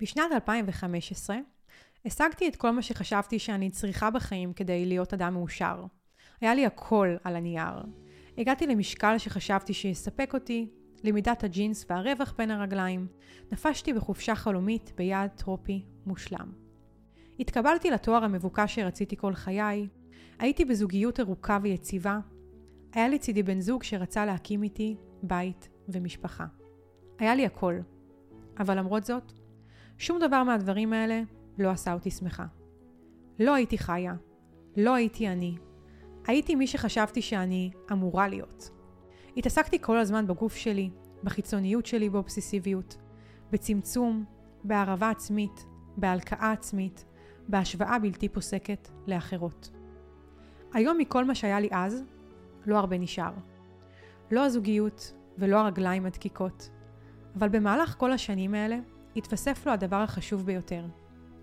בשנת 2015 השגתי את כל מה שחשבתי שאני צריכה בחיים כדי להיות אדם מאושר. היה לי הכל על הנייר. הגעתי למשקל שחשבתי שיספק אותי, למידת הג'ינס והרווח בין הרגליים. נפשתי בחופשה חלומית ביעד טרופי מושלם. התקבלתי לתואר המבוקש שרציתי כל חיי, הייתי בזוגיות ארוכה ויציבה, היה לצידי בן זוג שרצה להקים איתי בית ומשפחה. היה לי הכל. אבל למרות זאת, שום דבר מהדברים האלה לא עשה אותי שמחה. לא הייתי חיה, לא הייתי אני. הייתי מי שחשבתי שאני אמורה להיות. התעסקתי כל הזמן בגוף שלי, בחיצוניות שלי באובססיביות, בצמצום, בהערבה עצמית, בהלקאה עצמית, בהשוואה בלתי פוסקת לאחרות. היום מכל מה שהיה לי אז, לא הרבה נשאר. לא הזוגיות ולא הרגליים הדקיקות, אבל במהלך כל השנים האלה התווסף לו הדבר החשוב ביותר,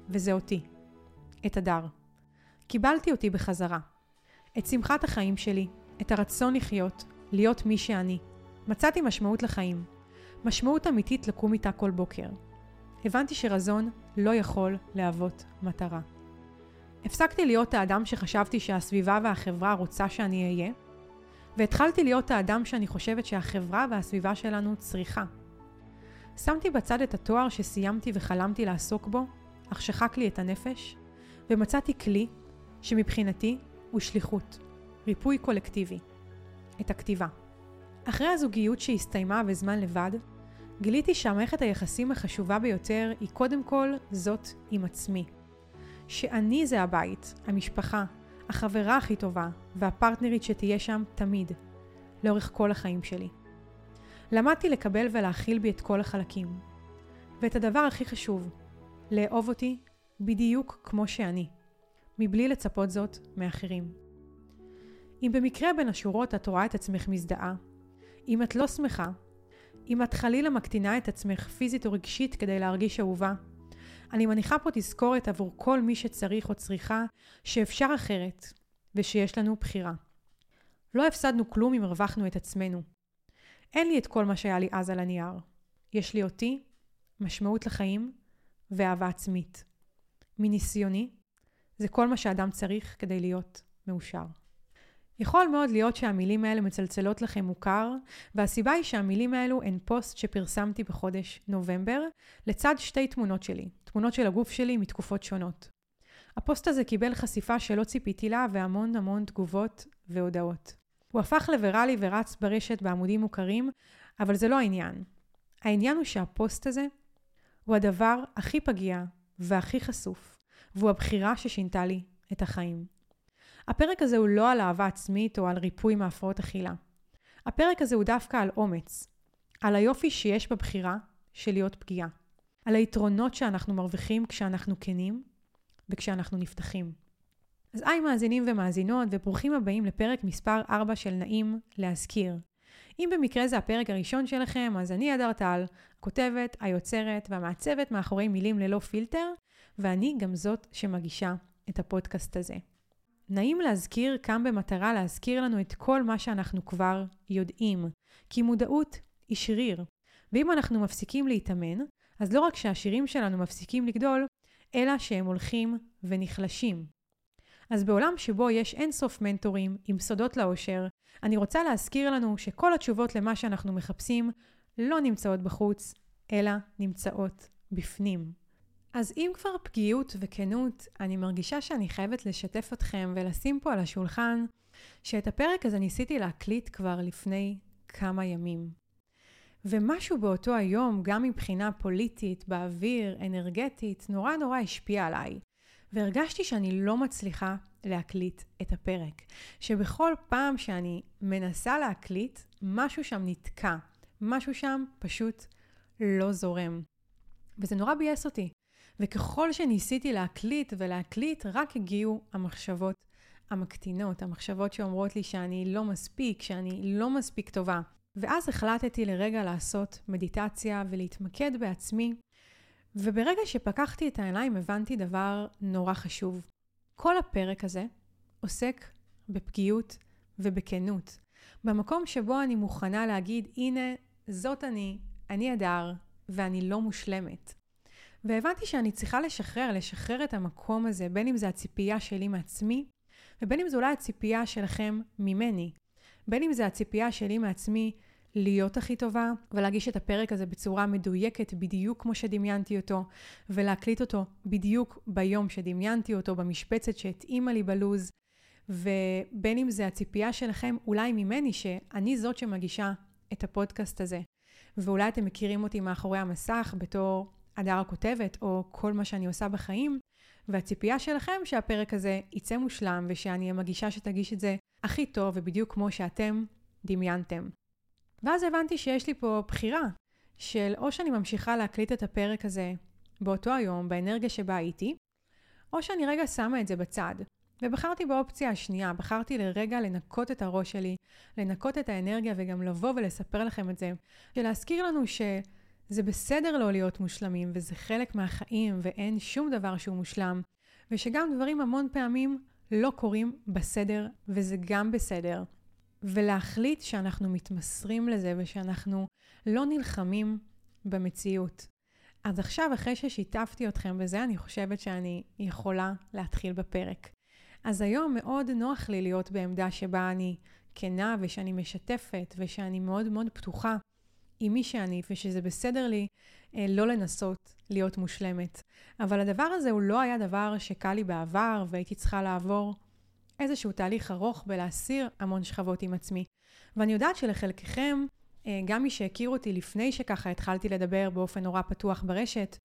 וזה אותי, את הדר. קיבלתי אותי בחזרה. את שמחת החיים שלי, את הרצון לחיות, להיות מי שאני. מצאתי משמעות לחיים. משמעות אמיתית לקום איתה כל בוקר. הבנתי שרזון לא יכול להוות מטרה. הפסקתי להיות האדם שחשבתי שהסביבה והחברה רוצה שאני אהיה, והתחלתי להיות האדם שאני חושבת שהחברה והסביבה שלנו צריכה. שמתי בצד את התואר שסיימתי וחלמתי לעסוק בו, אך שחק לי את הנפש, ומצאתי כלי שמבחינתי הוא שליחות, ריפוי קולקטיבי, את הכתיבה. אחרי הזוגיות שהסתיימה וזמן לבד, גיליתי שהמערכת היחסים החשובה ביותר היא קודם כל זאת עם עצמי. שאני זה הבית, המשפחה, החברה הכי טובה והפרטנרית שתהיה שם תמיד, לאורך כל החיים שלי. למדתי לקבל ולהכיל בי את כל החלקים. ואת הדבר הכי חשוב, לאהוב אותי בדיוק כמו שאני, מבלי לצפות זאת מאחרים. אם במקרה בין השורות את רואה את עצמך מזדהה, אם את לא שמחה, אם את חלילה מקטינה את עצמך פיזית או רגשית כדי להרגיש אהובה, אני מניחה פה תזכורת עבור כל מי שצריך או צריכה שאפשר אחרת ושיש לנו בחירה. לא הפסדנו כלום אם הרווחנו את עצמנו. אין לי את כל מה שהיה לי אז על הנייר. יש לי אותי, משמעות לחיים ואהבה עצמית. מניסיוני, זה כל מה שאדם צריך כדי להיות מאושר. יכול מאוד להיות שהמילים האלה מצלצלות לכם מוכר, והסיבה היא שהמילים האלו הן פוסט שפרסמתי בחודש נובמבר, לצד שתי תמונות שלי, תמונות של הגוף שלי מתקופות שונות. הפוסט הזה קיבל חשיפה שלא ציפיתי לה והמון המון תגובות והודעות. הוא הפך לוויראלי ורץ ברשת בעמודים מוכרים, אבל זה לא העניין. העניין הוא שהפוסט הזה הוא הדבר הכי פגיע והכי חשוף, והוא הבחירה ששינתה לי את החיים. הפרק הזה הוא לא על אהבה עצמית או על ריפוי מהפרעות אכילה. הפרק הזה הוא דווקא על אומץ, על היופי שיש בבחירה של להיות פגיעה, על היתרונות שאנחנו מרוויחים כשאנחנו כנים וכשאנחנו נפתחים. אז היי מאזינים ומאזינות, וברוכים הבאים לפרק מספר 4 של נעים להזכיר. אם במקרה זה הפרק הראשון שלכם, אז אני אדר טל, הכותבת, היוצרת והמעצבת מאחורי מילים ללא פילטר, ואני גם זאת שמגישה את הפודקאסט הזה. נעים להזכיר קם במטרה להזכיר לנו את כל מה שאנחנו כבר יודעים, כי מודעות היא שריר. ואם אנחנו מפסיקים להתאמן, אז לא רק שהשירים שלנו מפסיקים לגדול, אלא שהם הולכים ונחלשים. אז בעולם שבו יש אינסוף מנטורים עם סודות לאושר, אני רוצה להזכיר לנו שכל התשובות למה שאנחנו מחפשים לא נמצאות בחוץ, אלא נמצאות בפנים. אז אם כבר פגיעות וכנות, אני מרגישה שאני חייבת לשתף אתכם ולשים פה על השולחן שאת הפרק הזה ניסיתי להקליט כבר לפני כמה ימים. ומשהו באותו היום, גם מבחינה פוליטית, באוויר, אנרגטית, נורא נורא השפיע עליי. והרגשתי שאני לא מצליחה להקליט את הפרק. שבכל פעם שאני מנסה להקליט, משהו שם נתקע. משהו שם פשוט לא זורם. וזה נורא ביאס אותי. וככל שניסיתי להקליט ולהקליט, רק הגיעו המחשבות המקטינות, המחשבות שאומרות לי שאני לא מספיק, שאני לא מספיק טובה. ואז החלטתי לרגע לעשות מדיטציה ולהתמקד בעצמי, וברגע שפקחתי את העיניים הבנתי דבר נורא חשוב. כל הפרק הזה עוסק בפגיעות ובכנות. במקום שבו אני מוכנה להגיד, הנה, זאת אני, אני הדר, ואני לא מושלמת. והבנתי שאני צריכה לשחרר, לשחרר את המקום הזה, בין אם זה הציפייה שלי מעצמי, ובין אם זו אולי הציפייה שלכם ממני. בין אם זה הציפייה שלי מעצמי להיות הכי טובה, ולהגיש את הפרק הזה בצורה מדויקת, בדיוק כמו שדמיינתי אותו, ולהקליט אותו בדיוק ביום שדמיינתי אותו, במשבצת שהתאימה לי בלוז, ובין אם זה הציפייה שלכם, אולי ממני, שאני זאת שמגישה את הפודקאסט הזה. ואולי אתם מכירים אותי מאחורי המסך בתור הדר הכותבת, או כל מה שאני עושה בחיים, והציפייה שלכם שהפרק הזה יצא מושלם, ושאני אהיה מגישה שתגיש את זה הכי טוב, ובדיוק כמו שאתם דמיינתם. ואז הבנתי שיש לי פה בחירה, של או שאני ממשיכה להקליט את הפרק הזה באותו היום, באנרגיה שבה הייתי, או שאני רגע שמה את זה בצד. ובחרתי באופציה השנייה, בחרתי לרגע לנקות את הראש שלי, לנקות את האנרגיה וגם לבוא ולספר לכם את זה, ולהזכיר לנו שזה בסדר לא להיות מושלמים, וזה חלק מהחיים, ואין שום דבר שהוא מושלם, ושגם דברים המון פעמים לא קורים בסדר, וזה גם בסדר. ולהחליט שאנחנו מתמסרים לזה ושאנחנו לא נלחמים במציאות. אז עכשיו, אחרי ששיתפתי אתכם בזה, אני חושבת שאני יכולה להתחיל בפרק. אז היום מאוד נוח לי להיות בעמדה שבה אני כנה ושאני משתפת ושאני מאוד מאוד פתוחה עם מי שאני ושזה בסדר לי אה, לא לנסות להיות מושלמת. אבל הדבר הזה הוא לא היה דבר שקל לי בעבר והייתי צריכה לעבור איזשהו תהליך ארוך בלהסיר המון שכבות עם עצמי. ואני יודעת שלחלקכם, אה, גם מי שהכיר אותי לפני שככה התחלתי לדבר באופן נורא פתוח ברשת,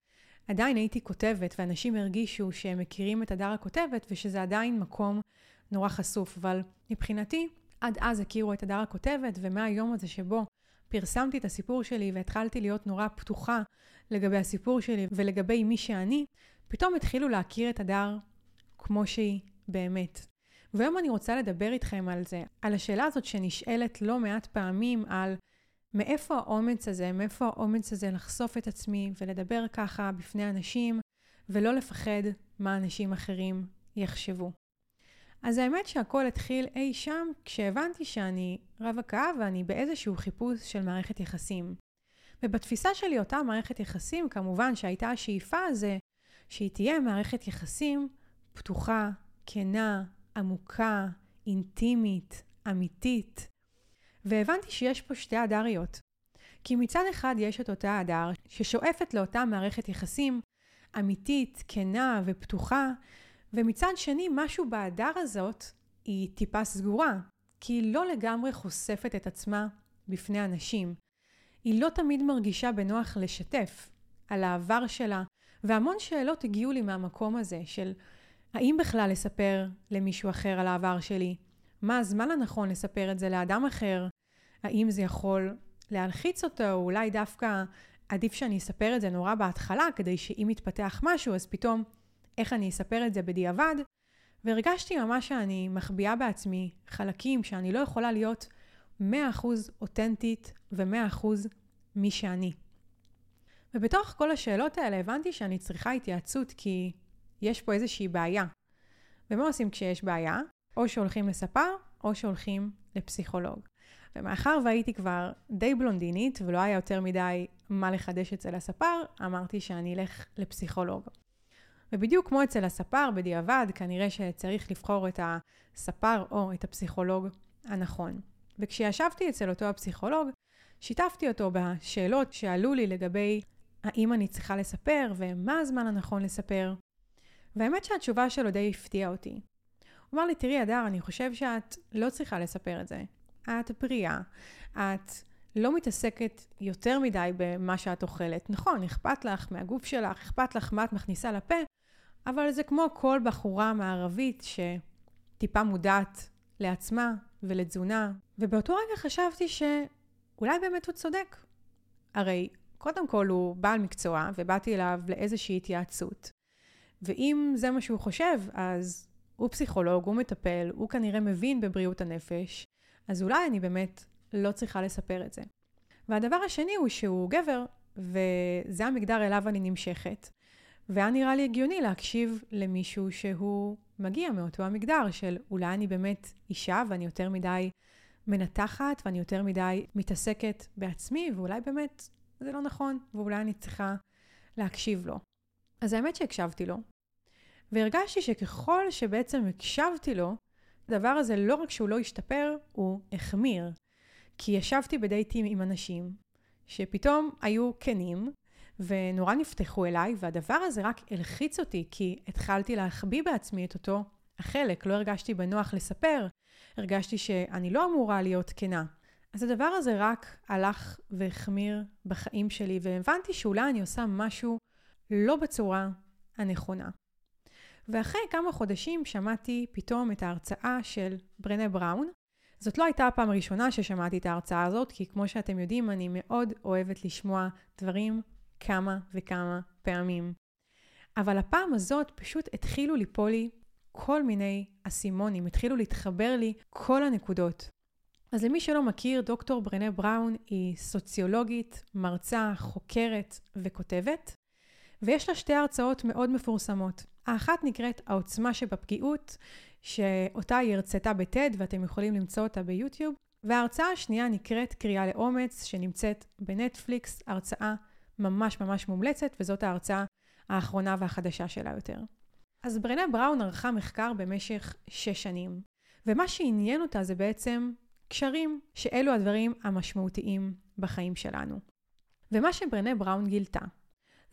עדיין הייתי כותבת, ואנשים הרגישו שהם מכירים את הדר הכותבת, ושזה עדיין מקום נורא חשוף. אבל מבחינתי, עד אז הכירו את הדר הכותבת, ומהיום הזה שבו פרסמתי את הסיפור שלי והתחלתי להיות נורא פתוחה לגבי הסיפור שלי ולגבי מי שאני, פתאום התחילו להכיר את הדר כמו שהיא באמת. והיום אני רוצה לדבר איתכם על זה, על השאלה הזאת שנשאלת לא מעט פעמים על מאיפה האומץ הזה, מאיפה האומץ הזה לחשוף את עצמי ולדבר ככה בפני אנשים, ולא לפחד מה אנשים אחרים יחשבו. אז האמת שהכל התחיל אי שם כשהבנתי שאני רווקה ואני באיזשהו חיפוש של מערכת יחסים. ובתפיסה שלי אותה מערכת יחסים, כמובן שהייתה השאיפה הזה שהיא תהיה מערכת יחסים פתוחה, כנה, עמוקה, אינטימית, אמיתית, והבנתי שיש פה שתי הדריות. כי מצד אחד יש את אותה הדר ששואפת לאותה מערכת יחסים אמיתית, כנה ופתוחה, ומצד שני משהו בהדר הזאת היא טיפה סגורה, כי היא לא לגמרי חושפת את עצמה בפני אנשים. היא לא תמיד מרגישה בנוח לשתף על העבר שלה, והמון שאלות הגיעו לי מהמקום הזה של האם בכלל לספר למישהו אחר על העבר שלי? מה הזמן הנכון לספר את זה לאדם אחר? האם זה יכול להלחיץ אותו, או אולי דווקא עדיף שאני אספר את זה נורא בהתחלה, כדי שאם יתפתח משהו, אז פתאום איך אני אספר את זה בדיעבד? והרגשתי ממש שאני מחביאה בעצמי חלקים שאני לא יכולה להיות 100% אותנטית ו-100% מי שאני. ובתוך כל השאלות האלה הבנתי שאני צריכה התייעצות כי יש פה איזושהי בעיה. ומה עושים כשיש בעיה? או שהולכים לספר, או שהולכים לפסיכולוג. ומאחר והייתי כבר די בלונדינית ולא היה יותר מדי מה לחדש אצל הספר, אמרתי שאני אלך לפסיכולוג. ובדיוק כמו אצל הספר, בדיעבד, כנראה שצריך לבחור את הספר או את הפסיכולוג הנכון. וכשישבתי אצל אותו הפסיכולוג, שיתפתי אותו בשאלות שעלו לי לגבי האם אני צריכה לספר ומה הזמן הנכון לספר. והאמת שהתשובה שלו די הפתיעה אותי. הוא אמר לי, תראי, אדר, אני חושב שאת לא צריכה לספר את זה. את בריאה, את לא מתעסקת יותר מדי במה שאת אוכלת. נכון, אכפת לך מהגוף שלך, אכפת לך מה את מכניסה לפה, אבל זה כמו כל בחורה מערבית שטיפה מודעת לעצמה ולתזונה. ובאותו רגע חשבתי שאולי באמת הוא צודק. הרי קודם כל הוא בעל מקצוע, ובאתי אליו לאיזושהי התייעצות. ואם זה מה שהוא חושב, אז הוא פסיכולוג, הוא מטפל, הוא כנראה מבין בבריאות הנפש, אז אולי אני באמת לא צריכה לספר את זה. והדבר השני הוא שהוא גבר, וזה המגדר אליו אני נמשכת. והיה נראה לי הגיוני להקשיב למישהו שהוא מגיע מאותו המגדר של אולי אני באמת אישה ואני יותר מדי מנתחת ואני יותר מדי מתעסקת בעצמי, ואולי באמת זה לא נכון, ואולי אני צריכה להקשיב לו. אז האמת שהקשבתי לו, והרגשתי שככל שבעצם הקשבתי לו, הדבר הזה לא רק שהוא לא השתפר, הוא החמיר. כי ישבתי בדייטים עם אנשים שפתאום היו כנים, ונורא נפתחו אליי, והדבר הזה רק הלחיץ אותי, כי התחלתי להחביא בעצמי את אותו החלק. לא הרגשתי בנוח לספר, הרגשתי שאני לא אמורה להיות כנה. אז הדבר הזה רק הלך והחמיר בחיים שלי, והבנתי שאולי אני עושה משהו לא בצורה הנכונה. ואחרי כמה חודשים שמעתי פתאום את ההרצאה של ברנה בראון. זאת לא הייתה הפעם הראשונה ששמעתי את ההרצאה הזאת, כי כמו שאתם יודעים, אני מאוד אוהבת לשמוע דברים כמה וכמה פעמים. אבל הפעם הזאת פשוט התחילו ליפול לי כל מיני אסימונים, התחילו להתחבר לי כל הנקודות. אז למי שלא מכיר, דוקטור ברנה בראון היא סוציולוגית, מרצה, חוקרת וכותבת, ויש לה שתי הרצאות מאוד מפורסמות. האחת נקראת העוצמה שבפגיעות, שאותה היא הרצתה בטד ואתם יכולים למצוא אותה ביוטיוב, וההרצאה השנייה נקראת קריאה לאומץ, שנמצאת בנטפליקס, הרצאה ממש ממש מומלצת, וזאת ההרצאה האחרונה והחדשה שלה יותר. אז ברנה בראון ערכה מחקר במשך שש שנים, ומה שעניין אותה זה בעצם קשרים, שאלו הדברים המשמעותיים בחיים שלנו. ומה שברנה בראון גילתה,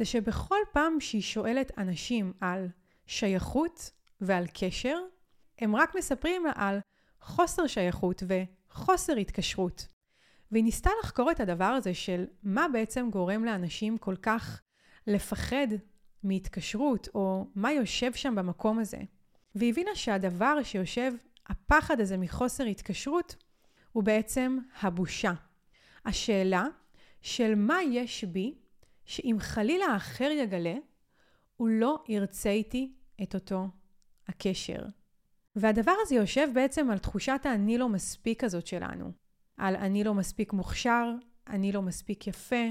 זה שבכל פעם שהיא שואלת אנשים על שייכות ועל קשר, הם רק מספרים לה על חוסר שייכות וחוסר התקשרות. והיא ניסתה לחקור את הדבר הזה של מה בעצם גורם לאנשים כל כך לפחד מהתקשרות, או מה יושב שם במקום הזה. והיא הבינה שהדבר שיושב, הפחד הזה מחוסר התקשרות, הוא בעצם הבושה. השאלה של מה יש בי, שאם חלילה האחר יגלה, הוא לא ירצה איתי את אותו הקשר. והדבר הזה יושב בעצם על תחושת האני לא מספיק הזאת שלנו. על אני לא מספיק מוכשר, אני לא מספיק יפה,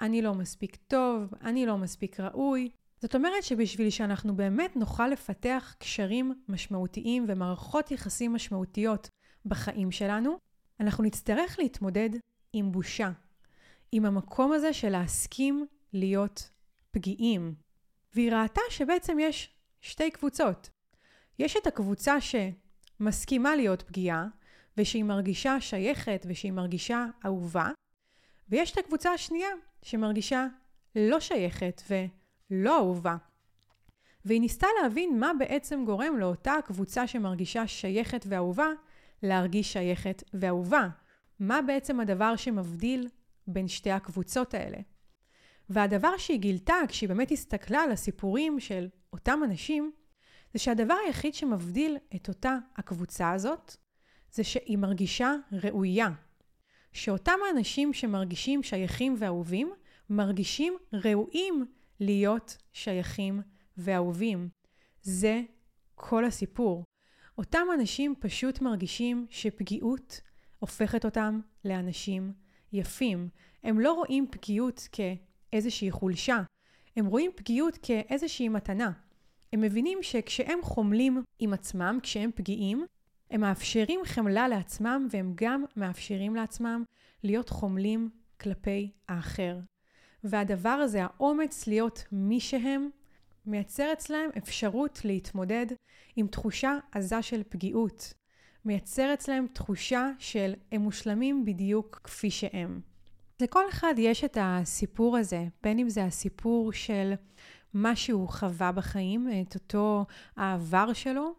אני לא מספיק טוב, אני לא מספיק ראוי. זאת אומרת שבשביל שאנחנו באמת נוכל לפתח קשרים משמעותיים ומערכות יחסים משמעותיות בחיים שלנו, אנחנו נצטרך להתמודד עם בושה, עם המקום הזה של להסכים להיות פגיעים. והיא ראתה שבעצם יש שתי קבוצות. יש את הקבוצה שמסכימה להיות פגיעה, ושהיא מרגישה שייכת ושהיא מרגישה אהובה, ויש את הקבוצה השנייה שמרגישה לא שייכת ולא אהובה. והיא ניסתה להבין מה בעצם גורם לאותה קבוצה שמרגישה שייכת ואהובה להרגיש שייכת ואהובה. מה בעצם הדבר שמבדיל בין שתי הקבוצות האלה. והדבר שהיא גילתה כשהיא באמת הסתכלה על הסיפורים של אותם אנשים, זה שהדבר היחיד שמבדיל את אותה הקבוצה הזאת, זה שהיא מרגישה ראויה. שאותם האנשים שמרגישים שייכים ואהובים, מרגישים ראויים להיות שייכים ואהובים. זה כל הסיפור. אותם אנשים פשוט מרגישים שפגיעות הופכת אותם לאנשים יפים. הם לא רואים פגיעות כאיזושהי חולשה, הם רואים פגיעות כאיזושהי מתנה. הם מבינים שכשהם חומלים עם עצמם, כשהם פגיעים, הם מאפשרים חמלה לעצמם והם גם מאפשרים לעצמם להיות חומלים כלפי האחר. והדבר הזה, האומץ להיות מי שהם, מייצר אצלהם אפשרות להתמודד עם תחושה עזה של פגיעות. מייצר אצלהם תחושה של הם מושלמים בדיוק כפי שהם. לכל אחד יש את הסיפור הזה, בין אם זה הסיפור של מה שהוא חווה בחיים, את אותו העבר שלו,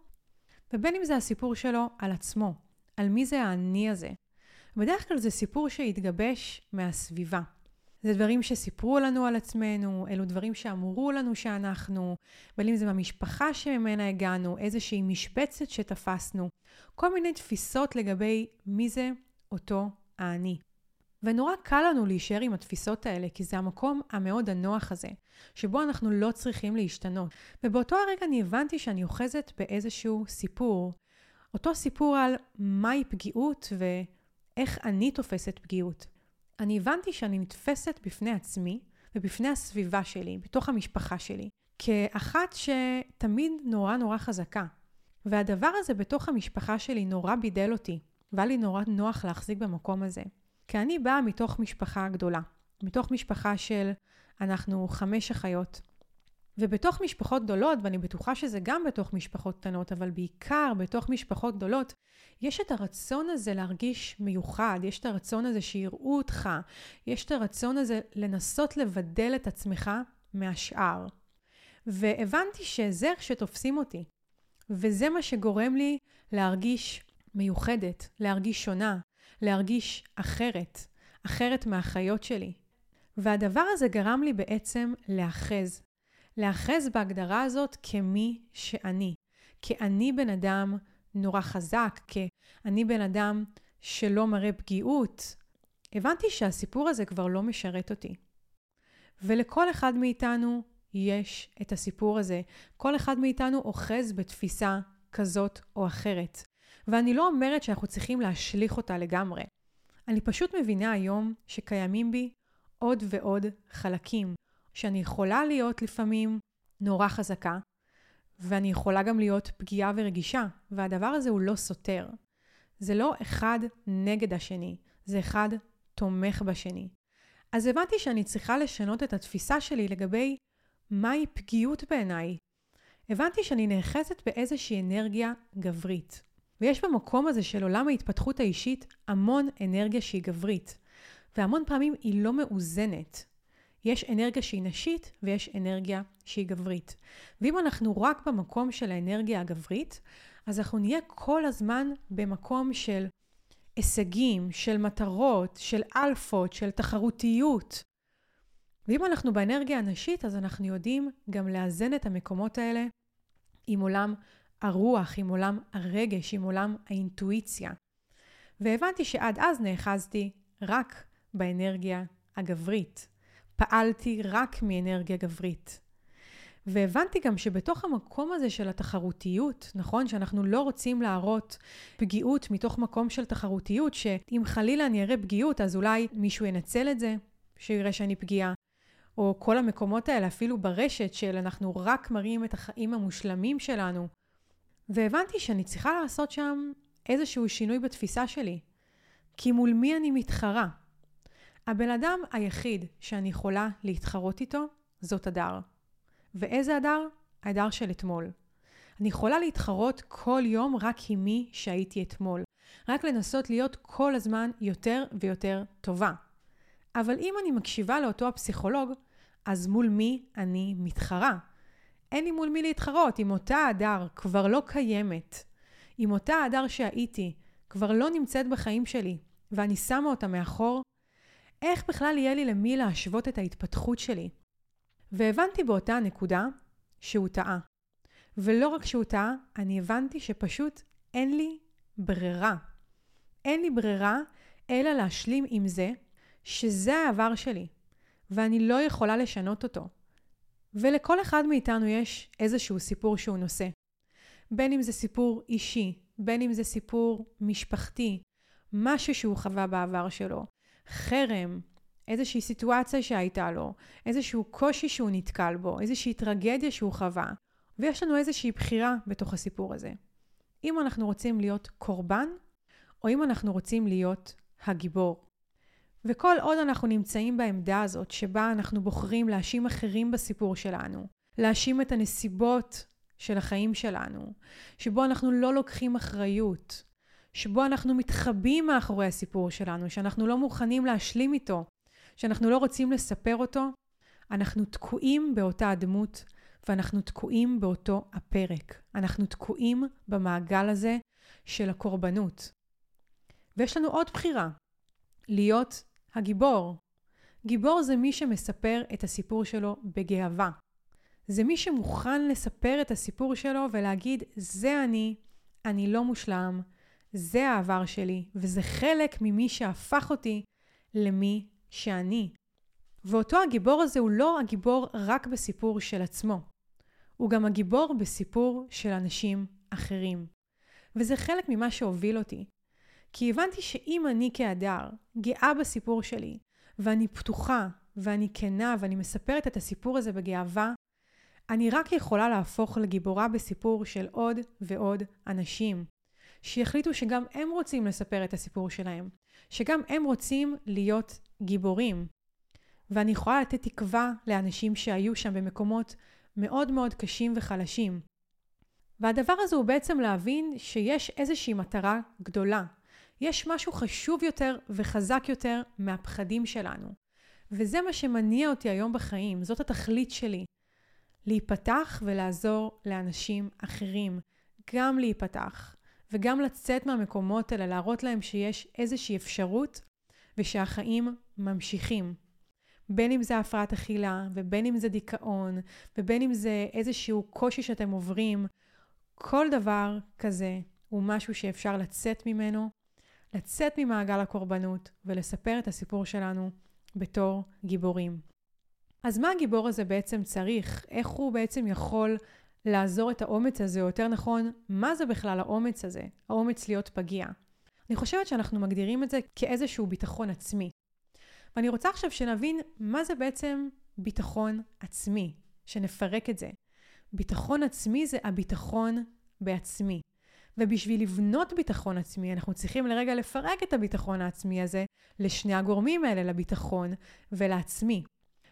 ובין אם זה הסיפור שלו על עצמו, על מי זה האני הזה. בדרך כלל זה סיפור שהתגבש מהסביבה. זה דברים שסיפרו לנו על עצמנו, אלו דברים שאמרו לנו שאנחנו, בין אם זה מהמשפחה שממנה הגענו, איזושהי משבצת שתפסנו, כל מיני תפיסות לגבי מי זה אותו האני. ונורא קל לנו להישאר עם התפיסות האלה, כי זה המקום המאוד הנוח הזה, שבו אנחנו לא צריכים להשתנות. ובאותו הרגע אני הבנתי שאני אוחזת באיזשהו סיפור. אותו סיפור על מהי פגיעות ואיך אני תופסת פגיעות. אני הבנתי שאני נתפסת בפני עצמי ובפני הסביבה שלי, בתוך המשפחה שלי, כאחת שתמיד נורא נורא חזקה. והדבר הזה בתוך המשפחה שלי נורא בידל אותי, והיה לי נורא נוח להחזיק במקום הזה. כי אני באה מתוך משפחה גדולה, מתוך משפחה של אנחנו חמש אחיות. ובתוך משפחות גדולות, ואני בטוחה שזה גם בתוך משפחות קטנות, אבל בעיקר בתוך משפחות גדולות, יש את הרצון הזה להרגיש מיוחד, יש את הרצון הזה שיראו אותך, יש את הרצון הזה לנסות לבדל את עצמך מהשאר. והבנתי שזה איך שתופסים אותי. וזה מה שגורם לי להרגיש מיוחדת, להרגיש שונה, להרגיש אחרת, אחרת מהחיות שלי. והדבר הזה גרם לי בעצם להאחז. להאחז בהגדרה הזאת כמי שאני. כי אני בן אדם נורא חזק, כי אני בן אדם שלא מראה פגיעות. הבנתי שהסיפור הזה כבר לא משרת אותי. ולכל אחד מאיתנו יש את הסיפור הזה. כל אחד מאיתנו אוחז בתפיסה כזאת או אחרת. ואני לא אומרת שאנחנו צריכים להשליך אותה לגמרי. אני פשוט מבינה היום שקיימים בי עוד ועוד חלקים, שאני יכולה להיות לפעמים נורא חזקה, ואני יכולה גם להיות פגיעה ורגישה, והדבר הזה הוא לא סותר. זה לא אחד נגד השני, זה אחד תומך בשני. אז הבנתי שאני צריכה לשנות את התפיסה שלי לגבי מהי פגיעות בעיניי. הבנתי שאני נאחזת באיזושהי אנרגיה גברית. ויש במקום הזה של עולם ההתפתחות האישית המון אנרגיה שהיא גברית, והמון פעמים היא לא מאוזנת. יש אנרגיה שהיא נשית ויש אנרגיה שהיא גברית. ואם אנחנו רק במקום של האנרגיה הגברית, אז אנחנו נהיה כל הזמן במקום של הישגים, של מטרות, של אלפות, של תחרותיות. ואם אנחנו באנרגיה הנשית, אז אנחנו יודעים גם לאזן את המקומות האלה עם עולם הרוח, עם עולם הרגש, עם עולם האינטואיציה. והבנתי שעד אז נאחזתי רק באנרגיה הגברית. פעלתי רק מאנרגיה גברית. והבנתי גם שבתוך המקום הזה של התחרותיות, נכון? שאנחנו לא רוצים להראות פגיעות מתוך מקום של תחרותיות, שאם חלילה אני אראה פגיעות, אז אולי מישהו ינצל את זה, שיראה שאני פגיעה. או כל המקומות האלה, אפילו ברשת, של אנחנו רק מראים את החיים המושלמים שלנו. והבנתי שאני צריכה לעשות שם איזשהו שינוי בתפיסה שלי. כי מול מי אני מתחרה? הבן אדם היחיד שאני יכולה להתחרות איתו זאת הדר. ואיזה הדר? הדר של אתמול. אני יכולה להתחרות כל יום רק עם מי שהייתי אתמול. רק לנסות להיות כל הזמן יותר ויותר טובה. אבל אם אני מקשיבה לאותו הפסיכולוג, אז מול מי אני מתחרה? אין לי מול מי להתחרות. אם אותה הדר כבר לא קיימת, אם אותה הדר שהייתי כבר לא נמצאת בחיים שלי, ואני שמה אותה מאחור, איך בכלל יהיה לי למי להשוות את ההתפתחות שלי? והבנתי באותה נקודה שהוא טעה. ולא רק שהוא טעה, אני הבנתי שפשוט אין לי ברירה. אין לי ברירה אלא להשלים עם זה שזה העבר שלי, ואני לא יכולה לשנות אותו. ולכל אחד מאיתנו יש איזשהו סיפור שהוא נושא. בין אם זה סיפור אישי, בין אם זה סיפור משפחתי, משהו שהוא חווה בעבר שלו, חרם, איזושהי סיטואציה שהייתה לו, איזשהו קושי שהוא נתקל בו, איזושהי טרגדיה שהוא חווה, ויש לנו איזושהי בחירה בתוך הסיפור הזה. אם אנחנו רוצים להיות קורבן, או אם אנחנו רוצים להיות הגיבור. וכל עוד אנחנו נמצאים בעמדה הזאת שבה אנחנו בוחרים להאשים אחרים בסיפור שלנו, להאשים את הנסיבות של החיים שלנו, שבו אנחנו לא לוקחים אחריות, שבו אנחנו מתחבאים מאחורי הסיפור שלנו, שאנחנו לא מוכנים להשלים איתו, שאנחנו לא רוצים לספר אותו, אנחנו תקועים באותה הדמות ואנחנו תקועים באותו הפרק. אנחנו תקועים במעגל הזה של הקורבנות. ויש לנו עוד בחירה, להיות הגיבור. גיבור זה מי שמספר את הסיפור שלו בגאווה. זה מי שמוכן לספר את הסיפור שלו ולהגיד, זה אני, אני לא מושלם, זה העבר שלי, וזה חלק ממי שהפך אותי למי שאני. ואותו הגיבור הזה הוא לא הגיבור רק בסיפור של עצמו, הוא גם הגיבור בסיפור של אנשים אחרים. וזה חלק ממה שהוביל אותי. כי הבנתי שאם אני כהדר גאה בסיפור שלי, ואני פתוחה, ואני כנה, ואני מספרת את הסיפור הזה בגאווה, אני רק יכולה להפוך לגיבורה בסיפור של עוד ועוד אנשים, שיחליטו שגם הם רוצים לספר את הסיפור שלהם, שגם הם רוצים להיות גיבורים. ואני יכולה לתת תקווה לאנשים שהיו שם במקומות מאוד מאוד קשים וחלשים. והדבר הזה הוא בעצם להבין שיש איזושהי מטרה גדולה. יש משהו חשוב יותר וחזק יותר מהפחדים שלנו. וזה מה שמניע אותי היום בחיים, זאת התכלית שלי. להיפתח ולעזור לאנשים אחרים. גם להיפתח, וגם לצאת מהמקומות האלה, להראות להם שיש איזושהי אפשרות ושהחיים ממשיכים. בין אם זה הפרעת אכילה, ובין אם זה דיכאון, ובין אם זה איזשהו קושי שאתם עוברים, כל דבר כזה הוא משהו שאפשר לצאת ממנו, לצאת ממעגל הקורבנות ולספר את הסיפור שלנו בתור גיבורים. אז מה הגיבור הזה בעצם צריך? איך הוא בעצם יכול לעזור את האומץ הזה, או יותר נכון, מה זה בכלל האומץ הזה? האומץ להיות פגיע. אני חושבת שאנחנו מגדירים את זה כאיזשהו ביטחון עצמי. ואני רוצה עכשיו שנבין מה זה בעצם ביטחון עצמי, שנפרק את זה. ביטחון עצמי זה הביטחון בעצמי. ובשביל לבנות ביטחון עצמי, אנחנו צריכים לרגע לפרק את הביטחון העצמי הזה לשני הגורמים האלה, לביטחון ולעצמי.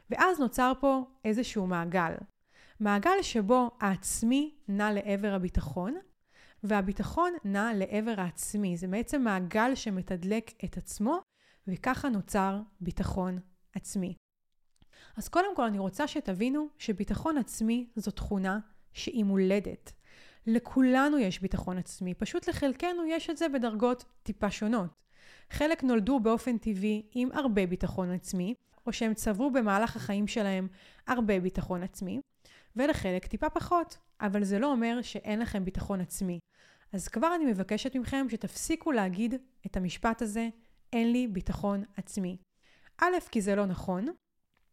ואז נוצר פה איזשהו מעגל. מעגל שבו העצמי נע לעבר הביטחון, והביטחון נע לעבר העצמי. זה בעצם מעגל שמתדלק את עצמו, וככה נוצר ביטחון עצמי. אז קודם כל אני רוצה שתבינו שביטחון עצמי זו תכונה שהיא מולדת. לכולנו יש ביטחון עצמי, פשוט לחלקנו יש את זה בדרגות טיפה שונות. חלק נולדו באופן טבעי עם הרבה ביטחון עצמי, או שהם צברו במהלך החיים שלהם הרבה ביטחון עצמי, ולחלק טיפה פחות, אבל זה לא אומר שאין לכם ביטחון עצמי. אז כבר אני מבקשת מכם שתפסיקו להגיד את המשפט הזה, אין לי ביטחון עצמי. א', כי זה לא נכון,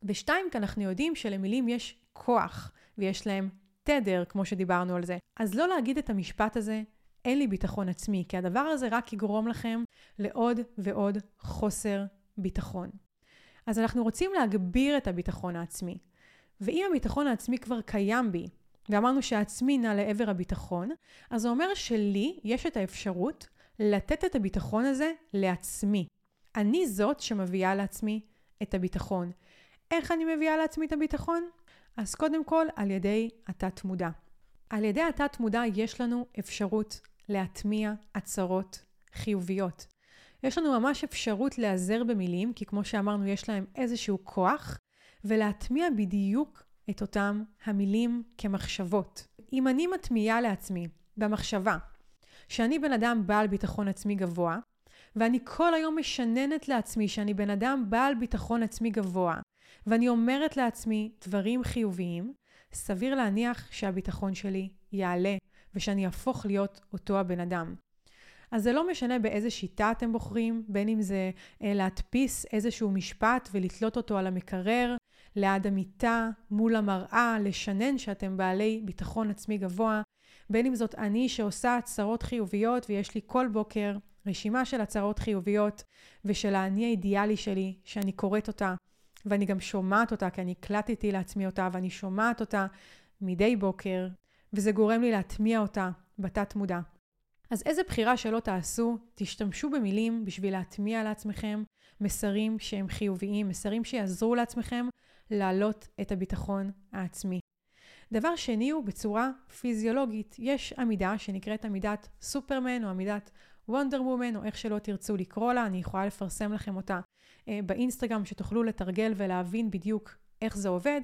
ושתיים, כי אנחנו יודעים שלמילים יש כוח, ויש להם תדר, כמו שדיברנו על זה. אז לא להגיד את המשפט הזה, אין לי ביטחון עצמי, כי הדבר הזה רק יגרום לכם לעוד ועוד חוסר ביטחון. אז אנחנו רוצים להגביר את הביטחון העצמי. ואם הביטחון העצמי כבר קיים בי, ואמרנו שהעצמי נע לעבר הביטחון, אז זה אומר שלי יש את האפשרות לתת את הביטחון הזה לעצמי. אני זאת שמביאה לעצמי את הביטחון. איך אני מביאה לעצמי את הביטחון? אז קודם כל, על ידי התת-מודע. על ידי התת-מודע יש לנו אפשרות להטמיע הצהרות חיוביות. יש לנו ממש אפשרות להיעזר במילים, כי כמו שאמרנו, יש להם איזשהו כוח, ולהטמיע בדיוק את אותם המילים כמחשבות. אם אני מטמיעה לעצמי במחשבה שאני בן אדם בעל ביטחון עצמי גבוה, ואני כל היום משננת לעצמי שאני בן אדם בעל ביטחון עצמי גבוה, ואני אומרת לעצמי דברים חיוביים, סביר להניח שהביטחון שלי יעלה, ושאני אהפוך להיות אותו הבן אדם. אז זה לא משנה באיזה שיטה אתם בוחרים, בין אם זה אה, להדפיס איזשהו משפט ולתלות אותו על המקרר, ליד המיטה, מול המראה, לשנן שאתם בעלי ביטחון עצמי גבוה, בין אם זאת אני שעושה הצהרות חיוביות ויש לי כל בוקר רשימה של הצהרות חיוביות ושל האני האידיאלי שלי, שאני קוראת אותה, ואני גם שומעת אותה, כי אני הקלטתי לעצמי אותה ואני שומעת אותה מדי בוקר, וזה גורם לי להטמיע אותה בתת מודע. אז איזה בחירה שלא תעשו, תשתמשו במילים בשביל להטמיע לעצמכם מסרים שהם חיוביים, מסרים שיעזרו לעצמכם להעלות את הביטחון העצמי. דבר שני הוא בצורה פיזיולוגית. יש עמידה שנקראת עמידת סופרמן או עמידת וונדר וומן או איך שלא תרצו לקרוא לה, אני יכולה לפרסם לכם אותה אה, באינסטגרם שתוכלו לתרגל ולהבין בדיוק איך זה עובד.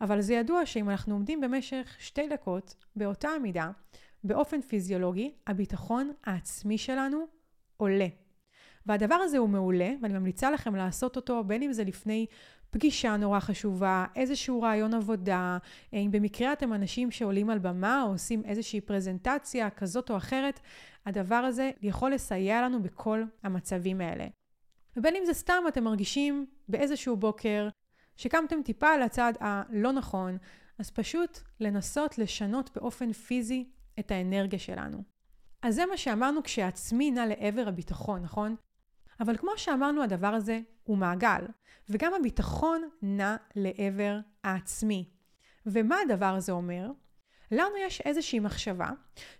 אבל זה ידוע שאם אנחנו עומדים במשך שתי דקות באותה עמידה, באופן פיזיולוגי, הביטחון העצמי שלנו עולה. והדבר הזה הוא מעולה, ואני ממליצה לכם לעשות אותו, בין אם זה לפני פגישה נורא חשובה, איזשהו רעיון עבודה, אם במקרה אתם אנשים שעולים על במה או עושים איזושהי פרזנטציה כזאת או אחרת, הדבר הזה יכול לסייע לנו בכל המצבים האלה. ובין אם זה סתם אתם מרגישים באיזשהו בוקר שקמתם טיפה על הצד הלא נכון, אז פשוט לנסות לשנות באופן פיזי את האנרגיה שלנו. אז זה מה שאמרנו כשעצמי נע לעבר הביטחון, נכון? אבל כמו שאמרנו, הדבר הזה הוא מעגל, וגם הביטחון נע לעבר העצמי. ומה הדבר הזה אומר? לנו יש איזושהי מחשבה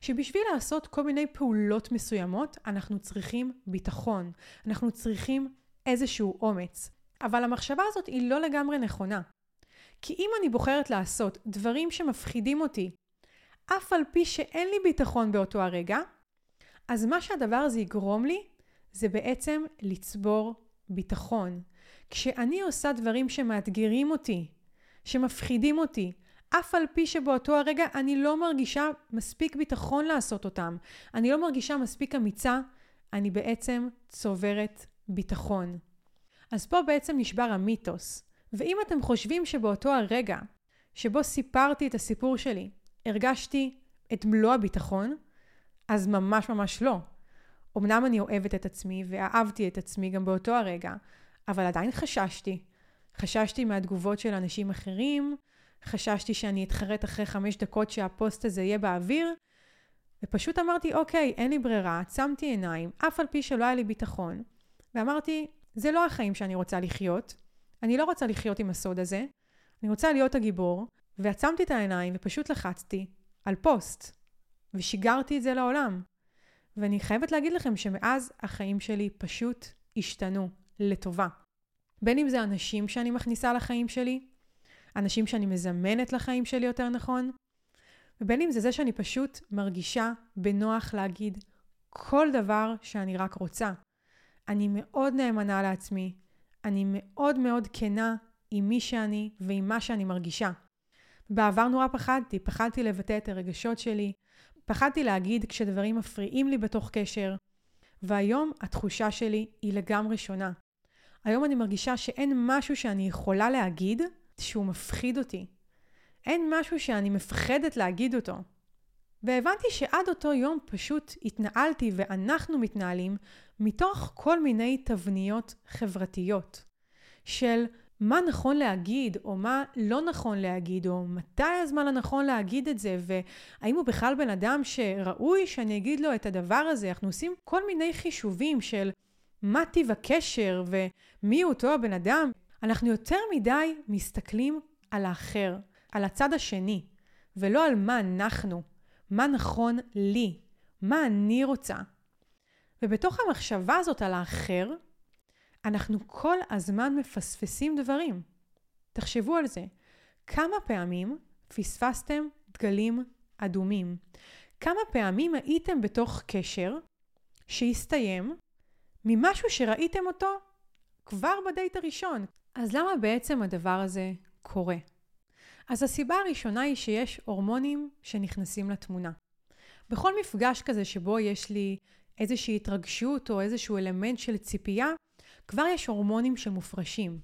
שבשביל לעשות כל מיני פעולות מסוימות, אנחנו צריכים ביטחון, אנחנו צריכים איזשהו אומץ. אבל המחשבה הזאת היא לא לגמרי נכונה. כי אם אני בוחרת לעשות דברים שמפחידים אותי, אף על פי שאין לי ביטחון באותו הרגע, אז מה שהדבר הזה יגרום לי, זה בעצם לצבור ביטחון. כשאני עושה דברים שמאתגרים אותי, שמפחידים אותי, אף על פי שבאותו הרגע אני לא מרגישה מספיק ביטחון לעשות אותם, אני לא מרגישה מספיק אמיצה, אני בעצם צוברת ביטחון. אז פה בעצם נשבר המיתוס. ואם אתם חושבים שבאותו הרגע שבו סיפרתי את הסיפור שלי, הרגשתי את מלוא הביטחון, אז ממש ממש לא. אמנם אני אוהבת את עצמי ואהבתי את עצמי גם באותו הרגע, אבל עדיין חששתי. חששתי מהתגובות של אנשים אחרים, חששתי שאני אתחרט אחרי חמש דקות שהפוסט הזה יהיה באוויר, ופשוט אמרתי, אוקיי, אין לי ברירה, עצמתי עיניים, אף על פי שלא היה לי ביטחון, ואמרתי, זה לא החיים שאני רוצה לחיות, אני לא רוצה לחיות עם הסוד הזה, אני רוצה להיות הגיבור, ועצמתי את העיניים ופשוט לחצתי על פוסט, ושיגרתי את זה לעולם. ואני חייבת להגיד לכם שמאז החיים שלי פשוט השתנו לטובה. בין אם זה אנשים שאני מכניסה לחיים שלי, אנשים שאני מזמנת לחיים שלי יותר נכון, ובין אם זה זה שאני פשוט מרגישה בנוח להגיד כל דבר שאני רק רוצה. אני מאוד נאמנה לעצמי, אני מאוד מאוד כנה עם מי שאני ועם מה שאני מרגישה. בעבר נורא פחדתי, פחדתי לבטא את הרגשות שלי, פחדתי להגיד כשדברים מפריעים לי בתוך קשר, והיום התחושה שלי היא לגמרי שונה. היום אני מרגישה שאין משהו שאני יכולה להגיד שהוא מפחיד אותי. אין משהו שאני מפחדת להגיד אותו. והבנתי שעד אותו יום פשוט התנהלתי ואנחנו מתנהלים מתוך כל מיני תבניות חברתיות של מה נכון להגיד או מה לא נכון להגיד או מתי הזמן הנכון להגיד את זה והאם הוא בכלל בן אדם שראוי שאני אגיד לו את הדבר הזה. אנחנו עושים כל מיני חישובים של מה טיב הקשר ומי אותו הבן אדם. אנחנו יותר מדי מסתכלים על האחר, על הצד השני, ולא על מה אנחנו, מה נכון לי, מה אני רוצה. ובתוך המחשבה הזאת על האחר, אנחנו כל הזמן מפספסים דברים. תחשבו על זה. כמה פעמים פספסתם דגלים אדומים? כמה פעמים הייתם בתוך קשר שהסתיים ממשהו שראיתם אותו כבר בדייט הראשון? אז למה בעצם הדבר הזה קורה? אז הסיבה הראשונה היא שיש הורמונים שנכנסים לתמונה. בכל מפגש כזה שבו יש לי איזושהי התרגשות או איזשהו אלמנט של ציפייה, כבר יש הורמונים שמופרשים.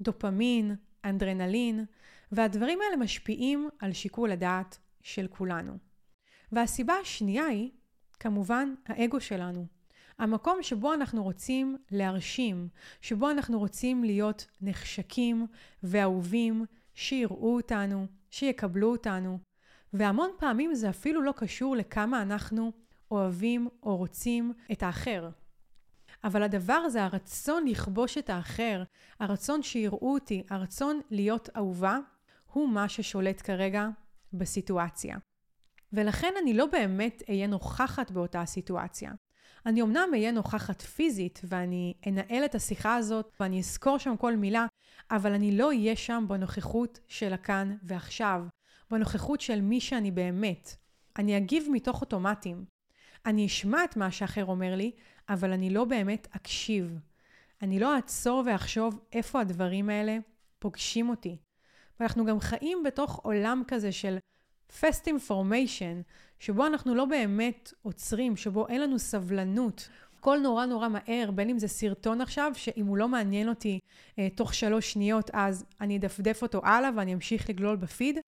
דופמין, אנדרנלין, והדברים האלה משפיעים על שיקול הדעת של כולנו. והסיבה השנייה היא, כמובן, האגו שלנו. המקום שבו אנחנו רוצים להרשים, שבו אנחנו רוצים להיות נחשקים ואהובים, שיראו אותנו, שיקבלו אותנו. והמון פעמים זה אפילו לא קשור לכמה אנחנו אוהבים או רוצים את האחר. אבל הדבר הזה, הרצון לכבוש את האחר, הרצון שיראו אותי, הרצון להיות אהובה, הוא מה ששולט כרגע בסיטואציה. ולכן אני לא באמת אהיה נוכחת באותה סיטואציה. אני אמנם אהיה נוכחת פיזית ואני אנהל את השיחה הזאת ואני אזכור שם כל מילה, אבל אני לא אהיה שם בנוכחות של הכאן ועכשיו, בנוכחות של מי שאני באמת. אני אגיב מתוך אוטומטים. אני אשמע את מה שאחר אומר לי, אבל אני לא באמת אקשיב. אני לא אעצור ואחשוב איפה הדברים האלה פוגשים אותי. ואנחנו גם חיים בתוך עולם כזה של fast information, שבו אנחנו לא באמת עוצרים, שבו אין לנו סבלנות. הכל נורא נורא מהר, בין אם זה סרטון עכשיו, שאם הוא לא מעניין אותי אה, תוך שלוש שניות, אז אני אדפדף אותו הלאה ואני אמשיך לגלול בפיד.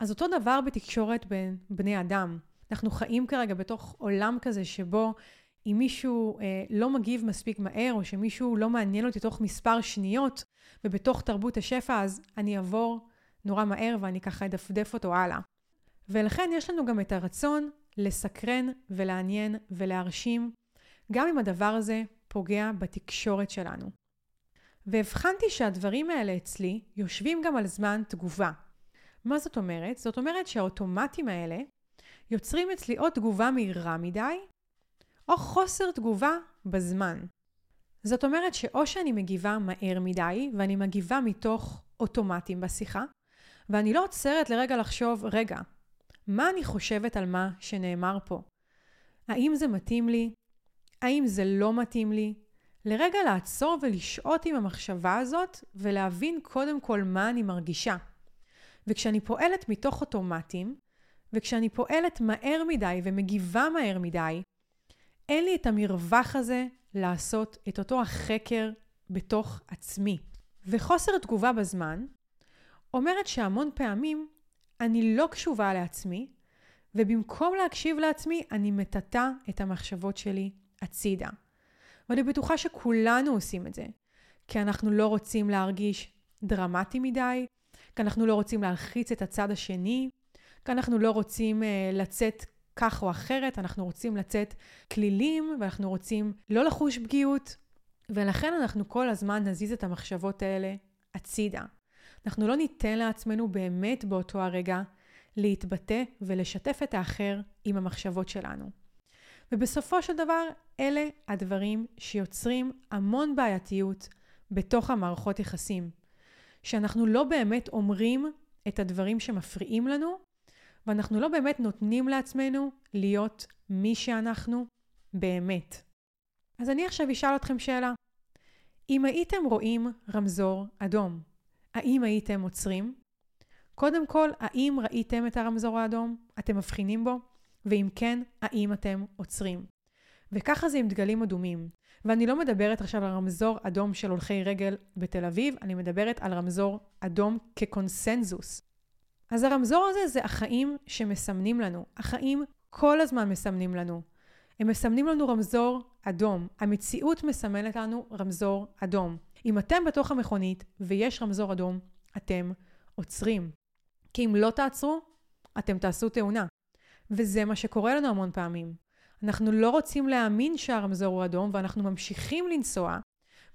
אז אותו דבר בתקשורת בין בני אדם. אנחנו חיים כרגע בתוך עולם כזה שבו אם מישהו אה, לא מגיב מספיק מהר, או שמישהו לא מעניין אותי תוך מספר שניות, ובתוך תרבות השפע, אז אני אעבור נורא מהר ואני ככה אדפדף אותו הלאה. ולכן יש לנו גם את הרצון לסקרן ולעניין ולהרשים, גם אם הדבר הזה פוגע בתקשורת שלנו. והבחנתי שהדברים האלה אצלי יושבים גם על זמן תגובה. מה זאת אומרת? זאת אומרת שהאוטומטים האלה יוצרים אצלי או תגובה מהירה מדי, או חוסר תגובה בזמן. זאת אומרת שאו שאני מגיבה מהר מדי, ואני מגיבה מתוך אוטומטים בשיחה, ואני לא עוצרת לרגע לחשוב, רגע, מה אני חושבת על מה שנאמר פה? האם זה מתאים לי? האם זה לא מתאים לי? לרגע לעצור ולשהות עם המחשבה הזאת ולהבין קודם כל מה אני מרגישה. וכשאני פועלת מתוך אוטומטים, וכשאני פועלת מהר מדי ומגיבה מהר מדי, אין לי את המרווח הזה לעשות את אותו החקר בתוך עצמי. וחוסר תגובה בזמן אומרת שהמון פעמים אני לא קשובה לעצמי, ובמקום להקשיב לעצמי, אני מטאטא את המחשבות שלי הצידה. ואני בטוחה שכולנו עושים את זה, כי אנחנו לא רוצים להרגיש דרמטי מדי, כי אנחנו לא רוצים להלחיץ את הצד השני, כי אנחנו לא רוצים uh, לצאת כך או אחרת, אנחנו רוצים לצאת כלילים, ואנחנו רוצים לא לחוש פגיעות, ולכן אנחנו כל הזמן נזיז את המחשבות האלה הצידה. אנחנו לא ניתן לעצמנו באמת באותו הרגע להתבטא ולשתף את האחר עם המחשבות שלנו. ובסופו של דבר, אלה הדברים שיוצרים המון בעייתיות בתוך המערכות יחסים. שאנחנו לא באמת אומרים את הדברים שמפריעים לנו, ואנחנו לא באמת נותנים לעצמנו להיות מי שאנחנו באמת. אז אני עכשיו אשאל אתכם שאלה. אם הייתם רואים רמזור אדום, האם הייתם עוצרים? קודם כל, האם ראיתם את הרמזור האדום? אתם מבחינים בו? ואם כן, האם אתם עוצרים? וככה זה עם דגלים אדומים. ואני לא מדברת עכשיו על רמזור אדום של הולכי רגל בתל אביב, אני מדברת על רמזור אדום כקונסנזוס. אז הרמזור הזה זה החיים שמסמנים לנו. החיים כל הזמן מסמנים לנו. הם מסמנים לנו רמזור אדום. המציאות מסמלת לנו רמזור אדום. אם אתם בתוך המכונית ויש רמזור אדום, אתם עוצרים. כי אם לא תעצרו, אתם תעשו תאונה. וזה מה שקורה לנו המון פעמים. אנחנו לא רוצים להאמין שהרמזור הוא אדום, ואנחנו ממשיכים לנסוע,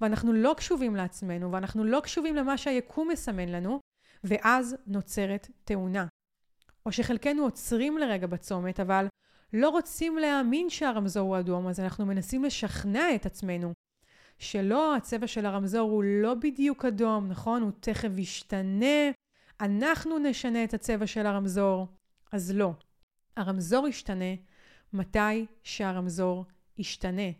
ואנחנו לא קשובים לעצמנו, ואנחנו לא קשובים למה שהיקום מסמן לנו, ואז נוצרת תאונה. או שחלקנו עוצרים לרגע בצומת, אבל לא רוצים להאמין שהרמזור הוא אדום, אז אנחנו מנסים לשכנע את עצמנו שלא, הצבע של הרמזור הוא לא בדיוק אדום, נכון? הוא תכף ישתנה, אנחנו נשנה את הצבע של הרמזור. אז לא. הרמזור ישתנה מתי שהרמזור ישתנה.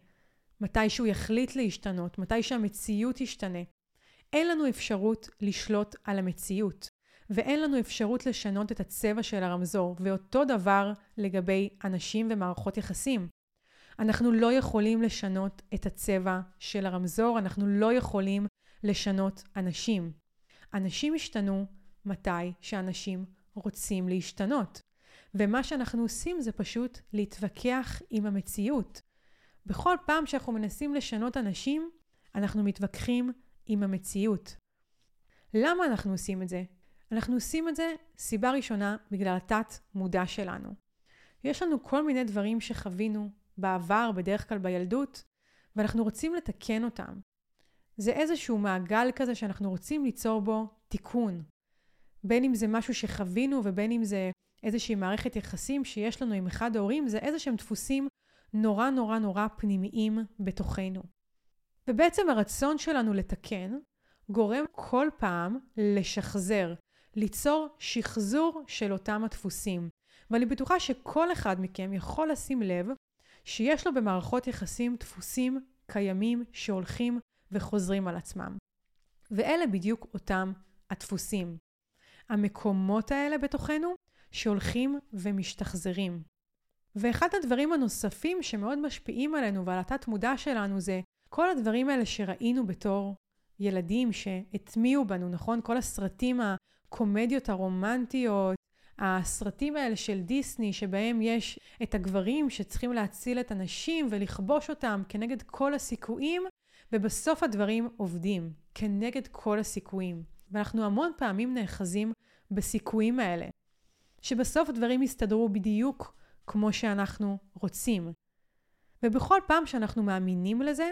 מתי שהוא יחליט להשתנות, מתי שהמציאות ישתנה. אין לנו אפשרות לשלוט על המציאות, ואין לנו אפשרות לשנות את הצבע של הרמזור, ואותו דבר לגבי אנשים ומערכות יחסים. אנחנו לא יכולים לשנות את הצבע של הרמזור, אנחנו לא יכולים לשנות אנשים. אנשים השתנו מתי שאנשים רוצים להשתנות. ומה שאנחנו עושים זה פשוט להתווכח עם המציאות. בכל פעם שאנחנו מנסים לשנות אנשים, אנחנו מתווכחים עם המציאות. למה אנחנו עושים את זה? אנחנו עושים את זה, סיבה ראשונה, בגלל התת-מודע שלנו. יש לנו כל מיני דברים שחווינו בעבר, בדרך כלל בילדות, ואנחנו רוצים לתקן אותם. זה איזשהו מעגל כזה שאנחנו רוצים ליצור בו תיקון. בין אם זה משהו שחווינו ובין אם זה איזושהי מערכת יחסים שיש לנו עם אחד ההורים, זה איזה שהם דפוסים נורא נורא נורא פנימיים בתוכנו. ובעצם הרצון שלנו לתקן גורם כל פעם לשחזר, ליצור שחזור של אותם הדפוסים. ואני בטוחה שכל אחד מכם יכול לשים לב שיש לו במערכות יחסים דפוסים קיימים שהולכים וחוזרים על עצמם. ואלה בדיוק אותם הדפוסים. המקומות האלה בתוכנו שהולכים ומשתחזרים. ואחד הדברים הנוספים שמאוד משפיעים עלינו ועל התת מודע שלנו זה כל הדברים האלה שראינו בתור ילדים שהטמיעו בנו, נכון? כל הסרטים, הקומדיות הרומנטיות, הסרטים האלה של דיסני, שבהם יש את הגברים שצריכים להציל את הנשים ולכבוש אותם כנגד כל הסיכויים, ובסוף הדברים עובדים, כנגד כל הסיכויים. ואנחנו המון פעמים נאחזים בסיכויים האלה. שבסוף הדברים יסתדרו בדיוק כמו שאנחנו רוצים. ובכל פעם שאנחנו מאמינים לזה,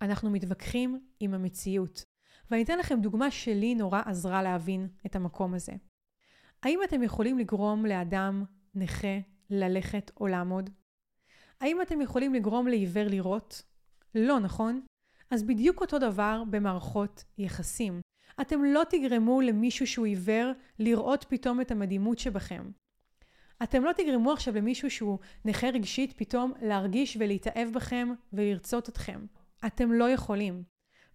אנחנו מתווכחים עם המציאות. ואני אתן לכם דוגמה שלי נורא עזרה להבין את המקום הזה. האם אתם יכולים לגרום לאדם נכה ללכת או לעמוד? האם אתם יכולים לגרום לעיוור לראות? לא, נכון? אז בדיוק אותו דבר במערכות יחסים. אתם לא תגרמו למישהו שהוא עיוור לראות פתאום את המדימות שבכם. אתם לא תגרמו עכשיו למישהו שהוא נכה רגשית פתאום להרגיש ולהתאהב בכם ולרצות אתכם. אתם לא יכולים.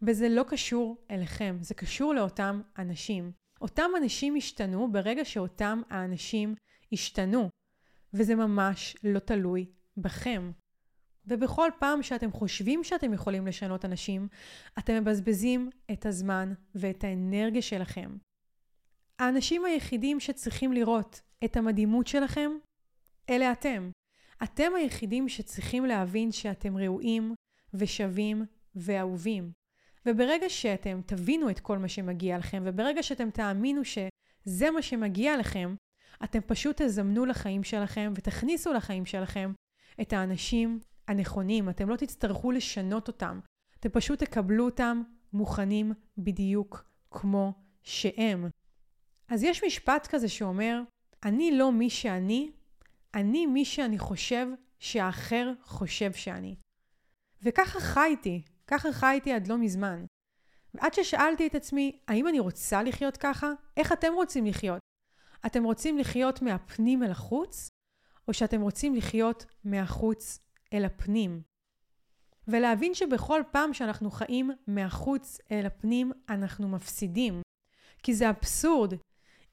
וזה לא קשור אליכם, זה קשור לאותם אנשים. אותם אנשים השתנו ברגע שאותם האנשים השתנו, וזה ממש לא תלוי בכם. ובכל פעם שאתם חושבים שאתם יכולים לשנות אנשים, אתם מבזבזים את הזמן ואת האנרגיה שלכם. האנשים היחידים שצריכים לראות את המדימות שלכם, אלה אתם. אתם היחידים שצריכים להבין שאתם ראויים ושווים ואהובים. וברגע שאתם תבינו את כל מה שמגיע לכם, וברגע שאתם תאמינו שזה מה שמגיע לכם, אתם פשוט תזמנו לחיים שלכם ותכניסו לחיים שלכם את האנשים הנכונים. אתם לא תצטרכו לשנות אותם. אתם פשוט תקבלו אותם מוכנים בדיוק כמו שהם. אז יש משפט כזה שאומר, אני לא מי שאני, אני מי שאני חושב שהאחר חושב שאני. וככה חייתי, ככה חייתי עד לא מזמן. ועד ששאלתי את עצמי, האם אני רוצה לחיות ככה? איך אתם רוצים לחיות? אתם רוצים לחיות מהפנים אל החוץ, או שאתם רוצים לחיות מהחוץ אל הפנים? ולהבין שבכל פעם שאנחנו חיים מהחוץ אל הפנים, אנחנו מפסידים. כי זה אבסורד.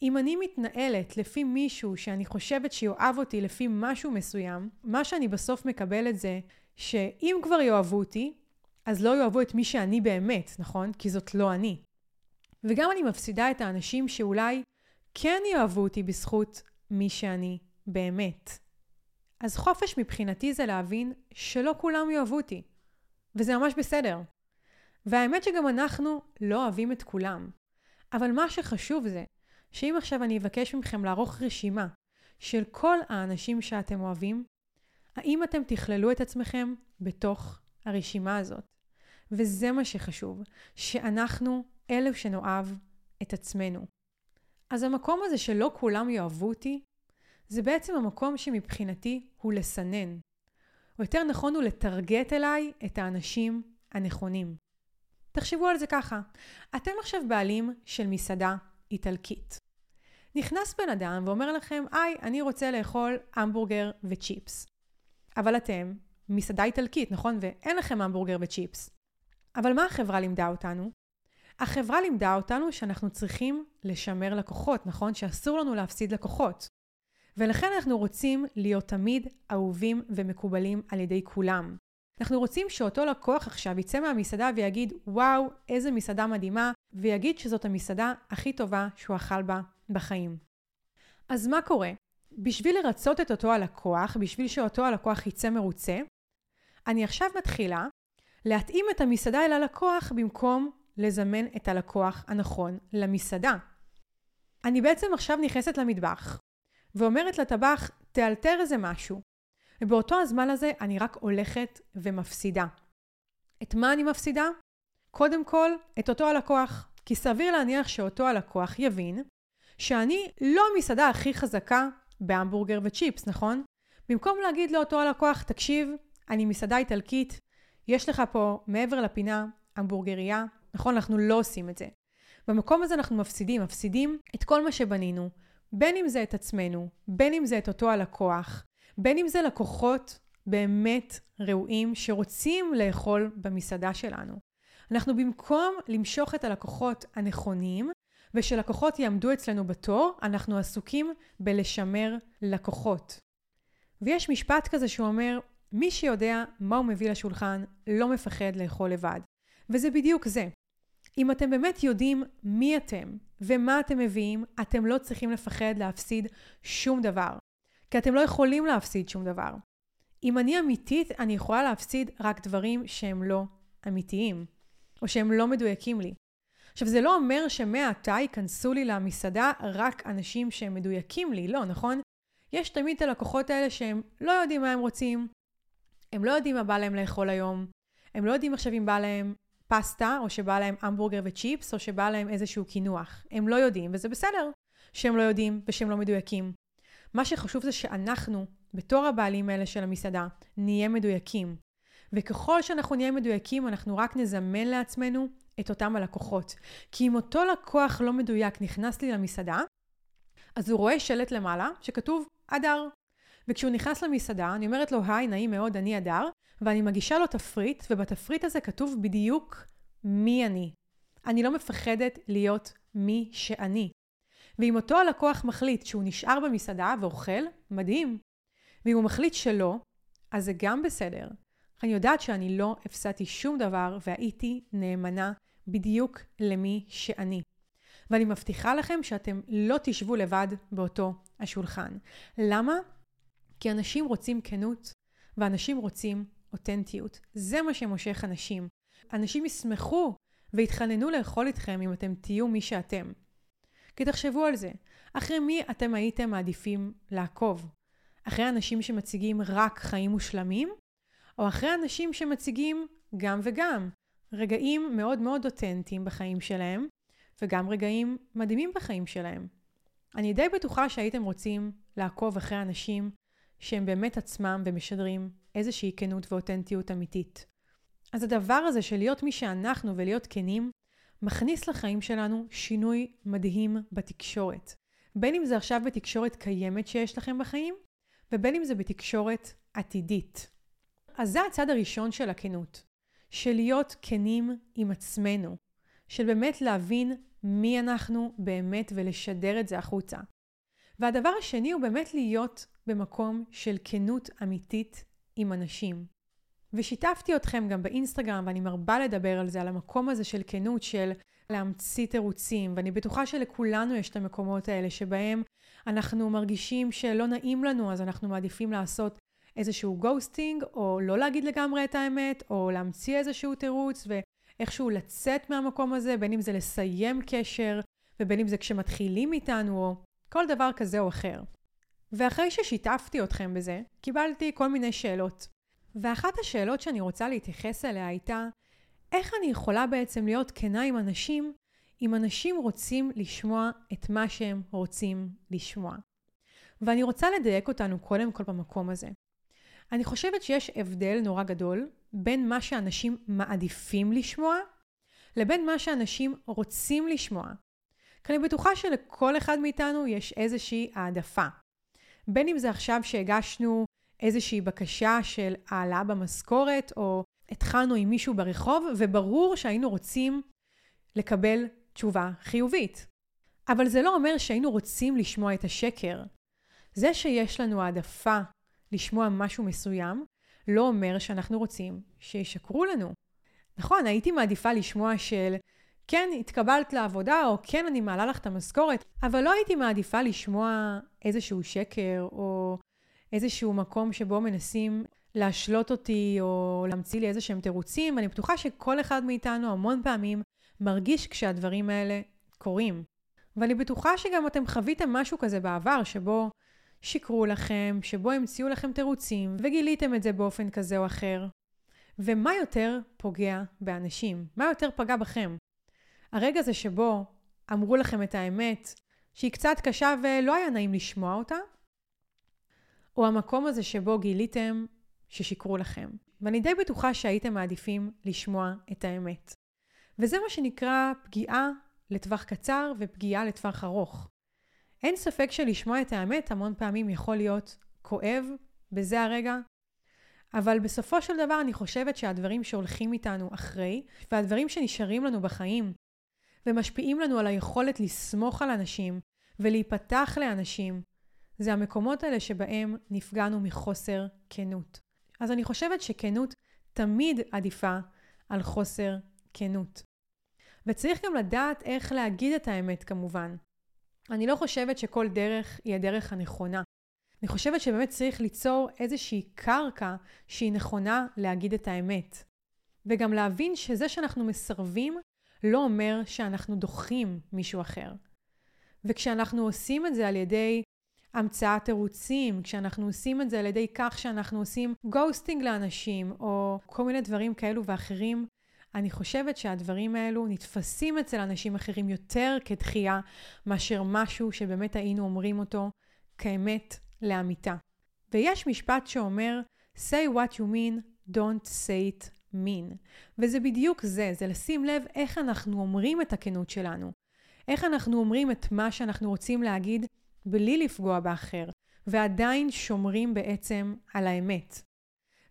אם אני מתנהלת לפי מישהו שאני חושבת שיאהב אותי לפי משהו מסוים, מה שאני בסוף מקבלת זה שאם כבר יאהבו אותי, אז לא יאהבו את מי שאני באמת, נכון? כי זאת לא אני. וגם אני מפסידה את האנשים שאולי כן יאהבו אותי בזכות מי שאני באמת. אז חופש מבחינתי זה להבין שלא כולם יאהבו אותי. וזה ממש בסדר. והאמת שגם אנחנו לא אוהבים את כולם. אבל מה שחשוב זה, שאם עכשיו אני אבקש מכם לערוך רשימה של כל האנשים שאתם אוהבים, האם אתם תכללו את עצמכם בתוך הרשימה הזאת? וזה מה שחשוב, שאנחנו אלו שנאהב את עצמנו. אז המקום הזה שלא כולם יאהבו אותי, זה בעצם המקום שמבחינתי הוא לסנן. או יותר נכון הוא לטרגט אליי את האנשים הנכונים. תחשבו על זה ככה, אתם עכשיו בעלים של מסעדה איטלקית. נכנס בן אדם ואומר לכם, היי, אני רוצה לאכול המבורגר וצ'יפס. אבל אתם מסעדה איטלקית, נכון? ואין לכם המבורגר וצ'יפס. אבל מה החברה לימדה אותנו? החברה לימדה אותנו שאנחנו צריכים לשמר לקוחות, נכון? שאסור לנו להפסיד לקוחות. ולכן אנחנו רוצים להיות תמיד אהובים ומקובלים על ידי כולם. אנחנו רוצים שאותו לקוח עכשיו יצא מהמסעדה ויגיד, וואו, איזה מסעדה מדהימה, ויגיד שזאת המסעדה הכי טובה שהוא אכל בה בחיים. אז מה קורה? בשביל לרצות את אותו הלקוח, בשביל שאותו הלקוח יצא מרוצה, אני עכשיו מתחילה להתאים את המסעדה אל הלקוח במקום לזמן את הלקוח הנכון למסעדה. אני בעצם עכשיו נכנסת למטבח ואומרת לטבח, תאלתר איזה משהו. ובאותו הזמן הזה אני רק הולכת ומפסידה. את מה אני מפסידה? קודם כל, את אותו הלקוח. כי סביר להניח שאותו הלקוח יבין שאני לא המסעדה הכי חזקה בהמבורגר וצ'יפס, נכון? במקום להגיד לאותו הלקוח, תקשיב, אני מסעדה איטלקית, יש לך פה מעבר לפינה המבורגריה, נכון? אנחנו לא עושים את זה. במקום הזה אנחנו מפסידים, מפסידים את כל מה שבנינו, בין אם זה את עצמנו, בין אם זה את אותו הלקוח, בין אם זה לקוחות באמת ראויים שרוצים לאכול במסעדה שלנו. אנחנו במקום למשוך את הלקוחות הנכונים, ושלקוחות יעמדו אצלנו בתור, אנחנו עסוקים בלשמר לקוחות. ויש משפט כזה שהוא אומר, מי שיודע מה הוא מביא לשולחן, לא מפחד לאכול לבד. וזה בדיוק זה. אם אתם באמת יודעים מי אתם ומה אתם מביאים, אתם לא צריכים לפחד להפסיד שום דבר. כי אתם לא יכולים להפסיד שום דבר. אם אני אמיתית, אני יכולה להפסיד רק דברים שהם לא אמיתיים, או שהם לא מדויקים לי. עכשיו, זה לא אומר שמעתה ייכנסו לי למסעדה רק אנשים שהם מדויקים לי, לא, נכון? יש תמיד את הלקוחות האלה שהם לא יודעים מה הם רוצים, הם לא יודעים מה בא להם לאכול היום, הם לא יודעים עכשיו אם בא להם פסטה, או שבא להם המבורגר וצ'יפס, או שבא להם איזשהו קינוח. הם לא יודעים, וזה בסדר שהם לא יודעים ושהם לא מדויקים. מה שחשוב זה שאנחנו, בתור הבעלים האלה של המסעדה, נהיה מדויקים. וככל שאנחנו נהיה מדויקים, אנחנו רק נזמן לעצמנו את אותם הלקוחות. כי אם אותו לקוח לא מדויק נכנס לי למסעדה, אז הוא רואה שלט למעלה שכתוב אדר. וכשהוא נכנס למסעדה, אני אומרת לו, היי, נעים מאוד, אני אדר, ואני מגישה לו תפריט, ובתפריט הזה כתוב בדיוק מי אני. אני לא מפחדת להיות מי שאני. ואם אותו הלקוח מחליט שהוא נשאר במסעדה ואוכל, מדהים. ואם הוא מחליט שלא, אז זה גם בסדר. אני יודעת שאני לא הפסדתי שום דבר והייתי נאמנה בדיוק למי שאני. ואני מבטיחה לכם שאתם לא תשבו לבד באותו השולחן. למה? כי אנשים רוצים כנות ואנשים רוצים אותנטיות. זה מה שמושך אנשים. אנשים ישמחו ויתחננו לאכול איתכם אם אתם תהיו מי שאתם. כי תחשבו על זה, אחרי מי אתם הייתם מעדיפים לעקוב? אחרי אנשים שמציגים רק חיים מושלמים? או אחרי אנשים שמציגים גם וגם, רגעים מאוד מאוד אותנטיים בחיים שלהם, וגם רגעים מדהימים בחיים שלהם. אני די בטוחה שהייתם רוצים לעקוב אחרי אנשים שהם באמת עצמם ומשדרים איזושהי כנות ואותנטיות אמיתית. אז הדבר הזה של להיות מי שאנחנו ולהיות כנים, מכניס לחיים שלנו שינוי מדהים בתקשורת. בין אם זה עכשיו בתקשורת קיימת שיש לכם בחיים, ובין אם זה בתקשורת עתידית. אז זה הצד הראשון של הכנות, של להיות כנים עם עצמנו, של באמת להבין מי אנחנו באמת ולשדר את זה החוצה. והדבר השני הוא באמת להיות במקום של כנות אמיתית עם אנשים. ושיתפתי אתכם גם באינסטגרם, ואני מרבה לדבר על זה, על המקום הזה של כנות, של להמציא תירוצים, ואני בטוחה שלכולנו יש את המקומות האלה שבהם אנחנו מרגישים שלא נעים לנו, אז אנחנו מעדיפים לעשות איזשהו גוסטינג, או לא להגיד לגמרי את האמת, או להמציא איזשהו תירוץ, ואיכשהו לצאת מהמקום הזה, בין אם זה לסיים קשר, ובין אם זה כשמתחילים איתנו, או כל דבר כזה או אחר. ואחרי ששיתפתי אתכם בזה, קיבלתי כל מיני שאלות. ואחת השאלות שאני רוצה להתייחס אליה הייתה, איך אני יכולה בעצם להיות כנה עם אנשים, אם אנשים רוצים לשמוע את מה שהם רוצים לשמוע? ואני רוצה לדייק אותנו קודם כל במקום הזה. אני חושבת שיש הבדל נורא גדול בין מה שאנשים מעדיפים לשמוע, לבין מה שאנשים רוצים לשמוע. כי אני בטוחה שלכל אחד מאיתנו יש איזושהי העדפה. בין אם זה עכשיו שהגשנו איזושהי בקשה של העלאה במשכורת, או התחלנו עם מישהו ברחוב, וברור שהיינו רוצים לקבל תשובה חיובית. אבל זה לא אומר שהיינו רוצים לשמוע את השקר. זה שיש לנו העדפה לשמוע משהו מסוים, לא אומר שאנחנו רוצים שישקרו לנו. נכון, הייתי מעדיפה לשמוע של כן, התקבלת לעבודה, או כן, אני מעלה לך את המשכורת, אבל לא הייתי מעדיפה לשמוע איזשהו שקר, או איזשהו מקום שבו מנסים להשלות אותי, או להמציא לי איזה שהם תירוצים. אני בטוחה שכל אחד מאיתנו המון פעמים מרגיש כשהדברים האלה קורים. ואני בטוחה שגם אתם חוויתם משהו כזה בעבר, שבו שיקרו לכם, שבו המציאו לכם תירוצים, וגיליתם את זה באופן כזה או אחר. ומה יותר פוגע באנשים? מה יותר פגע בכם? הרגע הזה שבו אמרו לכם את האמת, שהיא קצת קשה ולא היה נעים לשמוע אותה, או המקום הזה שבו גיליתם ששיקרו לכם. ואני די בטוחה שהייתם מעדיפים לשמוע את האמת. וזה מה שנקרא פגיעה לטווח קצר ופגיעה לטווח ארוך. אין ספק שלשמוע את האמת המון פעמים יכול להיות כואב בזה הרגע, אבל בסופו של דבר אני חושבת שהדברים שהולכים איתנו אחרי, והדברים שנשארים לנו בחיים, ומשפיעים לנו על היכולת לסמוך על אנשים ולהיפתח לאנשים, זה המקומות האלה שבהם נפגענו מחוסר כנות. אז אני חושבת שכנות תמיד עדיפה על חוסר כנות. וצריך גם לדעת איך להגיד את האמת כמובן. אני לא חושבת שכל דרך היא הדרך הנכונה. אני חושבת שבאמת צריך ליצור איזושהי קרקע שהיא נכונה להגיד את האמת. וגם להבין שזה שאנחנו מסרבים לא אומר שאנחנו דוחים מישהו אחר. וכשאנחנו עושים את זה על ידי המצאת תירוצים, כשאנחנו עושים את זה על ידי כך שאנחנו עושים גוסטינג לאנשים, או כל מיני דברים כאלו ואחרים, אני חושבת שהדברים האלו נתפסים אצל אנשים אחרים יותר כדחייה, מאשר משהו שבאמת היינו אומרים אותו כאמת לאמיתה. ויש משפט שאומר, say what you mean, Don't say it mean. וזה בדיוק זה, זה לשים לב איך אנחנו אומרים את הכנות שלנו. איך אנחנו אומרים את מה שאנחנו רוצים להגיד בלי לפגוע באחר, ועדיין שומרים בעצם על האמת.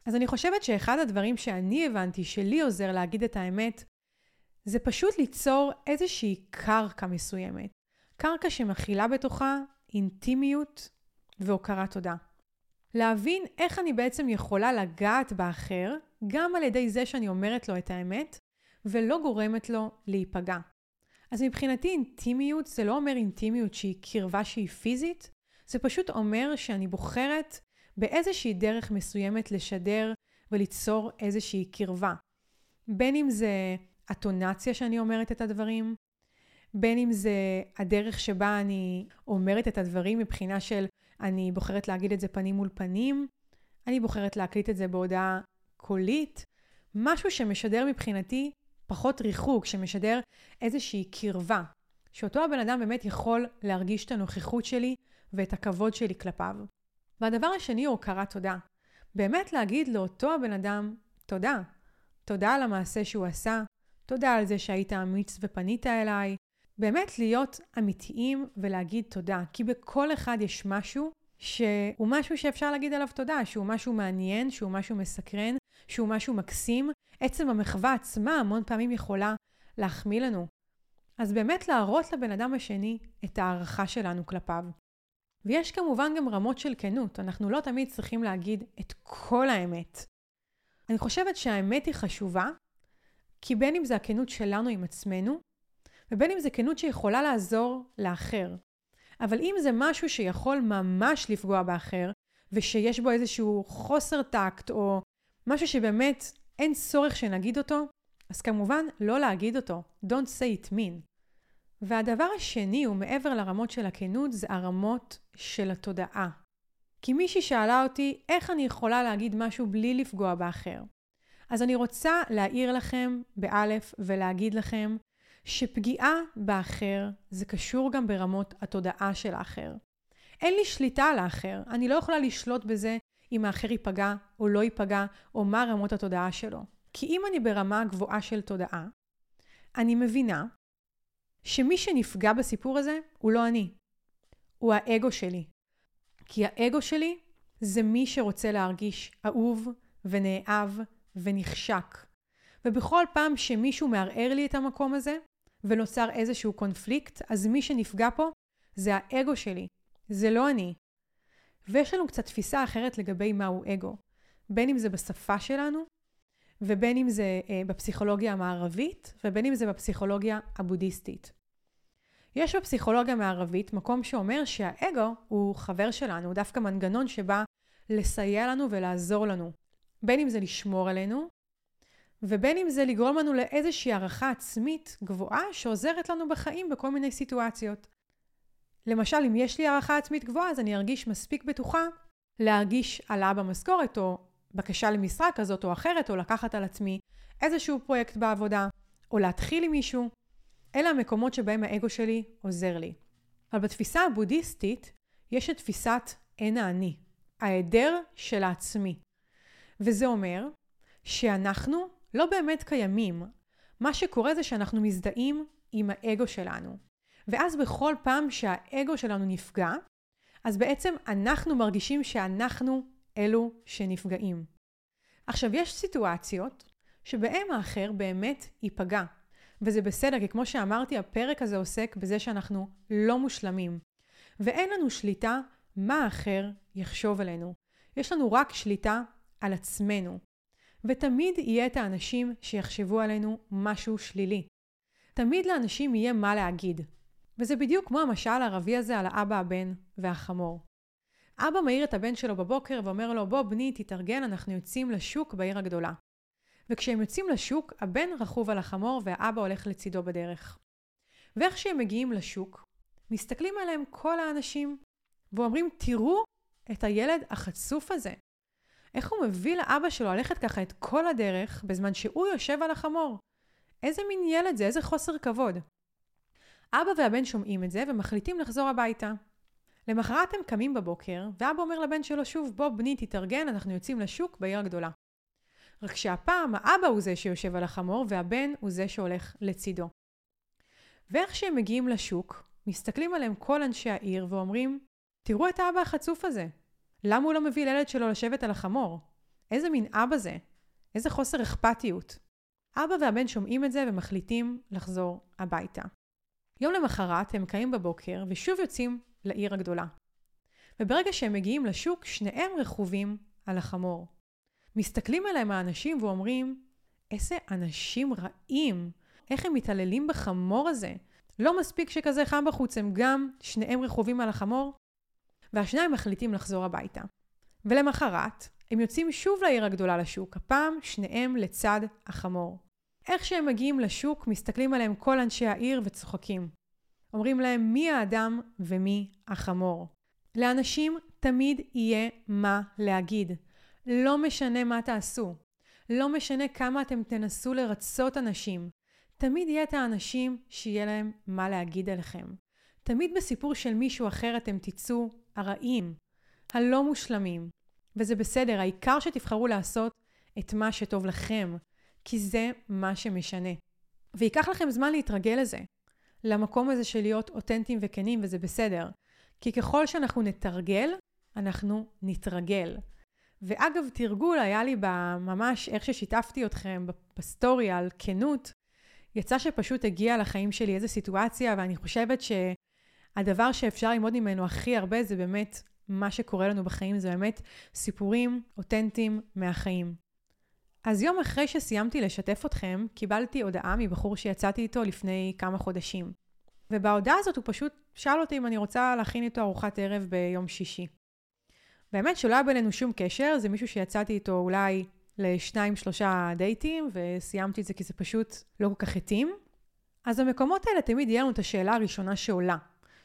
אז אני חושבת שאחד הדברים שאני הבנתי שלי עוזר להגיד את האמת, זה פשוט ליצור איזושהי קרקע מסוימת. קרקע שמכילה בתוכה אינטימיות והוקרת תודה. להבין איך אני בעצם יכולה לגעת באחר, גם על ידי זה שאני אומרת לו את האמת, ולא גורמת לו להיפגע. אז מבחינתי אינטימיות זה לא אומר אינטימיות שהיא קרבה שהיא פיזית, זה פשוט אומר שאני בוחרת באיזושהי דרך מסוימת לשדר וליצור איזושהי קרבה. בין אם זה הטונציה שאני אומרת את הדברים, בין אם זה הדרך שבה אני אומרת את הדברים מבחינה של אני בוחרת להגיד את זה פנים מול פנים, אני בוחרת להקליט את זה בהודעה קולית, משהו שמשדר מבחינתי פחות ריחוק, שמשדר איזושהי קרבה, שאותו הבן אדם באמת יכול להרגיש את הנוכחות שלי ואת הכבוד שלי כלפיו. והדבר השני הוא הוקרת תודה. באמת להגיד לאותו הבן אדם תודה. תודה על המעשה שהוא עשה, תודה על זה שהיית אמיץ ופנית אליי. באמת להיות אמיתיים ולהגיד תודה, כי בכל אחד יש משהו שהוא משהו שאפשר להגיד עליו תודה, שהוא משהו מעניין, שהוא משהו מסקרן, שהוא משהו מקסים. עצם המחווה עצמה המון פעמים יכולה להחמיא לנו. אז באמת להראות לבן אדם השני את ההערכה שלנו כלפיו. ויש כמובן גם רמות של כנות, אנחנו לא תמיד צריכים להגיד את כל האמת. אני חושבת שהאמת היא חשובה, כי בין אם זה הכנות שלנו עם עצמנו, ובין אם זה כנות שיכולה לעזור לאחר. אבל אם זה משהו שיכול ממש לפגוע באחר, ושיש בו איזשהו חוסר טקט, או משהו שבאמת אין צורך שנגיד אותו, אז כמובן לא להגיד אותו. Don't say it mean. והדבר השני הוא מעבר לרמות של הכנות, זה הרמות של התודעה. כי מישהי שאלה אותי, איך אני יכולה להגיד משהו בלי לפגוע באחר? אז אני רוצה להעיר לכם באלף ולהגיד לכם שפגיעה באחר זה קשור גם ברמות התודעה של האחר. אין לי שליטה על האחר, אני לא יכולה לשלוט בזה אם האחר ייפגע או לא ייפגע, או מה רמות התודעה שלו. כי אם אני ברמה גבוהה של תודעה, אני מבינה שמי שנפגע בסיפור הזה הוא לא אני, הוא האגו שלי. כי האגו שלי זה מי שרוצה להרגיש אהוב ונאהב ונחשק. ובכל פעם שמישהו מערער לי את המקום הזה, ונוצר איזשהו קונפליקט, אז מי שנפגע פה זה האגו שלי, זה לא אני. ויש לנו קצת תפיסה אחרת לגבי מהו אגו. בין אם זה בשפה שלנו, ובין אם זה אה, בפסיכולוגיה המערבית, ובין אם זה בפסיכולוגיה הבודהיסטית. יש בפסיכולוגיה המערבית מקום שאומר שהאגו הוא חבר שלנו, הוא דווקא מנגנון שבא לסייע לנו ולעזור לנו. בין אם זה לשמור עלינו, ובין אם זה לגרום לנו לאיזושהי הערכה עצמית גבוהה שעוזרת לנו בחיים בכל מיני סיטואציות. למשל, אם יש לי הערכה עצמית גבוהה, אז אני ארגיש מספיק בטוחה להרגיש העלאה במשכורת, או בקשה למשרה כזאת או אחרת, או לקחת על עצמי איזשהו פרויקט בעבודה, או להתחיל עם מישהו. אלה המקומות שבהם האגו שלי עוזר לי. אבל בתפיסה הבודהיסטית יש את תפיסת אין האני, ההיעדר של העצמי. וזה אומר שאנחנו לא באמת קיימים. מה שקורה זה שאנחנו מזדהים עם האגו שלנו. ואז בכל פעם שהאגו שלנו נפגע, אז בעצם אנחנו מרגישים שאנחנו אלו שנפגעים. עכשיו, יש סיטואציות שבהם האחר באמת ייפגע. וזה בסדר, כי כמו שאמרתי, הפרק הזה עוסק בזה שאנחנו לא מושלמים. ואין לנו שליטה מה האחר יחשוב עלינו. יש לנו רק שליטה על עצמנו. ותמיד יהיה את האנשים שיחשבו עלינו משהו שלילי. תמיד לאנשים יהיה מה להגיד. וזה בדיוק כמו המשל הערבי הזה על האבא, הבן והחמור. אבא מעיר את הבן שלו בבוקר ואומר לו, בוא בני, תתארגן, אנחנו יוצאים לשוק בעיר הגדולה. וכשהם יוצאים לשוק, הבן רכוב על החמור והאבא הולך לצידו בדרך. ואיך שהם מגיעים לשוק, מסתכלים עליהם כל האנשים, ואומרים, תראו את הילד החצוף הזה. איך הוא מביא לאבא שלו ללכת ככה את כל הדרך, בזמן שהוא יושב על החמור? איזה מין ילד זה? איזה חוסר כבוד. אבא והבן שומעים את זה ומחליטים לחזור הביתה. למחרת הם קמים בבוקר, ואבא אומר לבן שלו שוב, בוא בני תתארגן, אנחנו יוצאים לשוק בעיר הגדולה. רק שהפעם האבא הוא זה שיושב על החמור והבן הוא זה שהולך לצידו. ואיך שהם מגיעים לשוק, מסתכלים עליהם כל אנשי העיר ואומרים, תראו את האבא החצוף הזה. למה הוא לא מביא לילד שלו לשבת על החמור? איזה מין אבא זה? איזה חוסר אכפתיות. אבא והבן שומעים את זה ומחליטים לחזור הביתה. יום למחרת הם קמים בבוקר ושוב יוצאים לעיר הגדולה. וברגע שהם מגיעים לשוק, שניהם רכובים על החמור. מסתכלים עליהם האנשים ואומרים, איזה אנשים רעים, איך הם מתעללים בחמור הזה. לא מספיק שכזה חם בחוץ, הם גם שניהם רכובים על החמור, והשניים מחליטים לחזור הביתה. ולמחרת, הם יוצאים שוב לעיר הגדולה לשוק, הפעם שניהם לצד החמור. איך שהם מגיעים לשוק, מסתכלים עליהם כל אנשי העיר וצוחקים. אומרים להם מי האדם ומי החמור. לאנשים תמיד יהיה מה להגיד. לא משנה מה תעשו. לא משנה כמה אתם תנסו לרצות אנשים. תמיד יהיה את האנשים שיהיה להם מה להגיד עליכם. תמיד בסיפור של מישהו אחר אתם תצאו הרעים, הלא מושלמים. וזה בסדר, העיקר שתבחרו לעשות את מה שטוב לכם, כי זה מה שמשנה. וייקח לכם זמן להתרגל לזה, למקום הזה של להיות אותנטיים וכנים, וזה בסדר. כי ככל שאנחנו נתרגל, אנחנו נתרגל. ואגב, תרגול היה לי ממש איך ששיתפתי אתכם בסטורי על כנות, יצא שפשוט הגיע לחיים שלי איזו סיטואציה, ואני חושבת שהדבר שאפשר ללמוד ממנו הכי הרבה זה באמת מה שקורה לנו בחיים, זה באמת סיפורים אותנטיים מהחיים. אז יום אחרי שסיימתי לשתף אתכם, קיבלתי הודעה מבחור שיצאתי איתו לפני כמה חודשים. ובהודעה הזאת הוא פשוט שאל אותי אם אני רוצה להכין איתו ארוחת ערב ביום שישי. באמת שלא היה בינינו שום קשר, זה מישהו שיצאתי איתו אולי לשניים שלושה דייטים, וסיימתי את זה כי זה פשוט לא כל כך התאים. אז במקומות האלה תמיד יהיה לנו את השאלה הראשונה שעולה,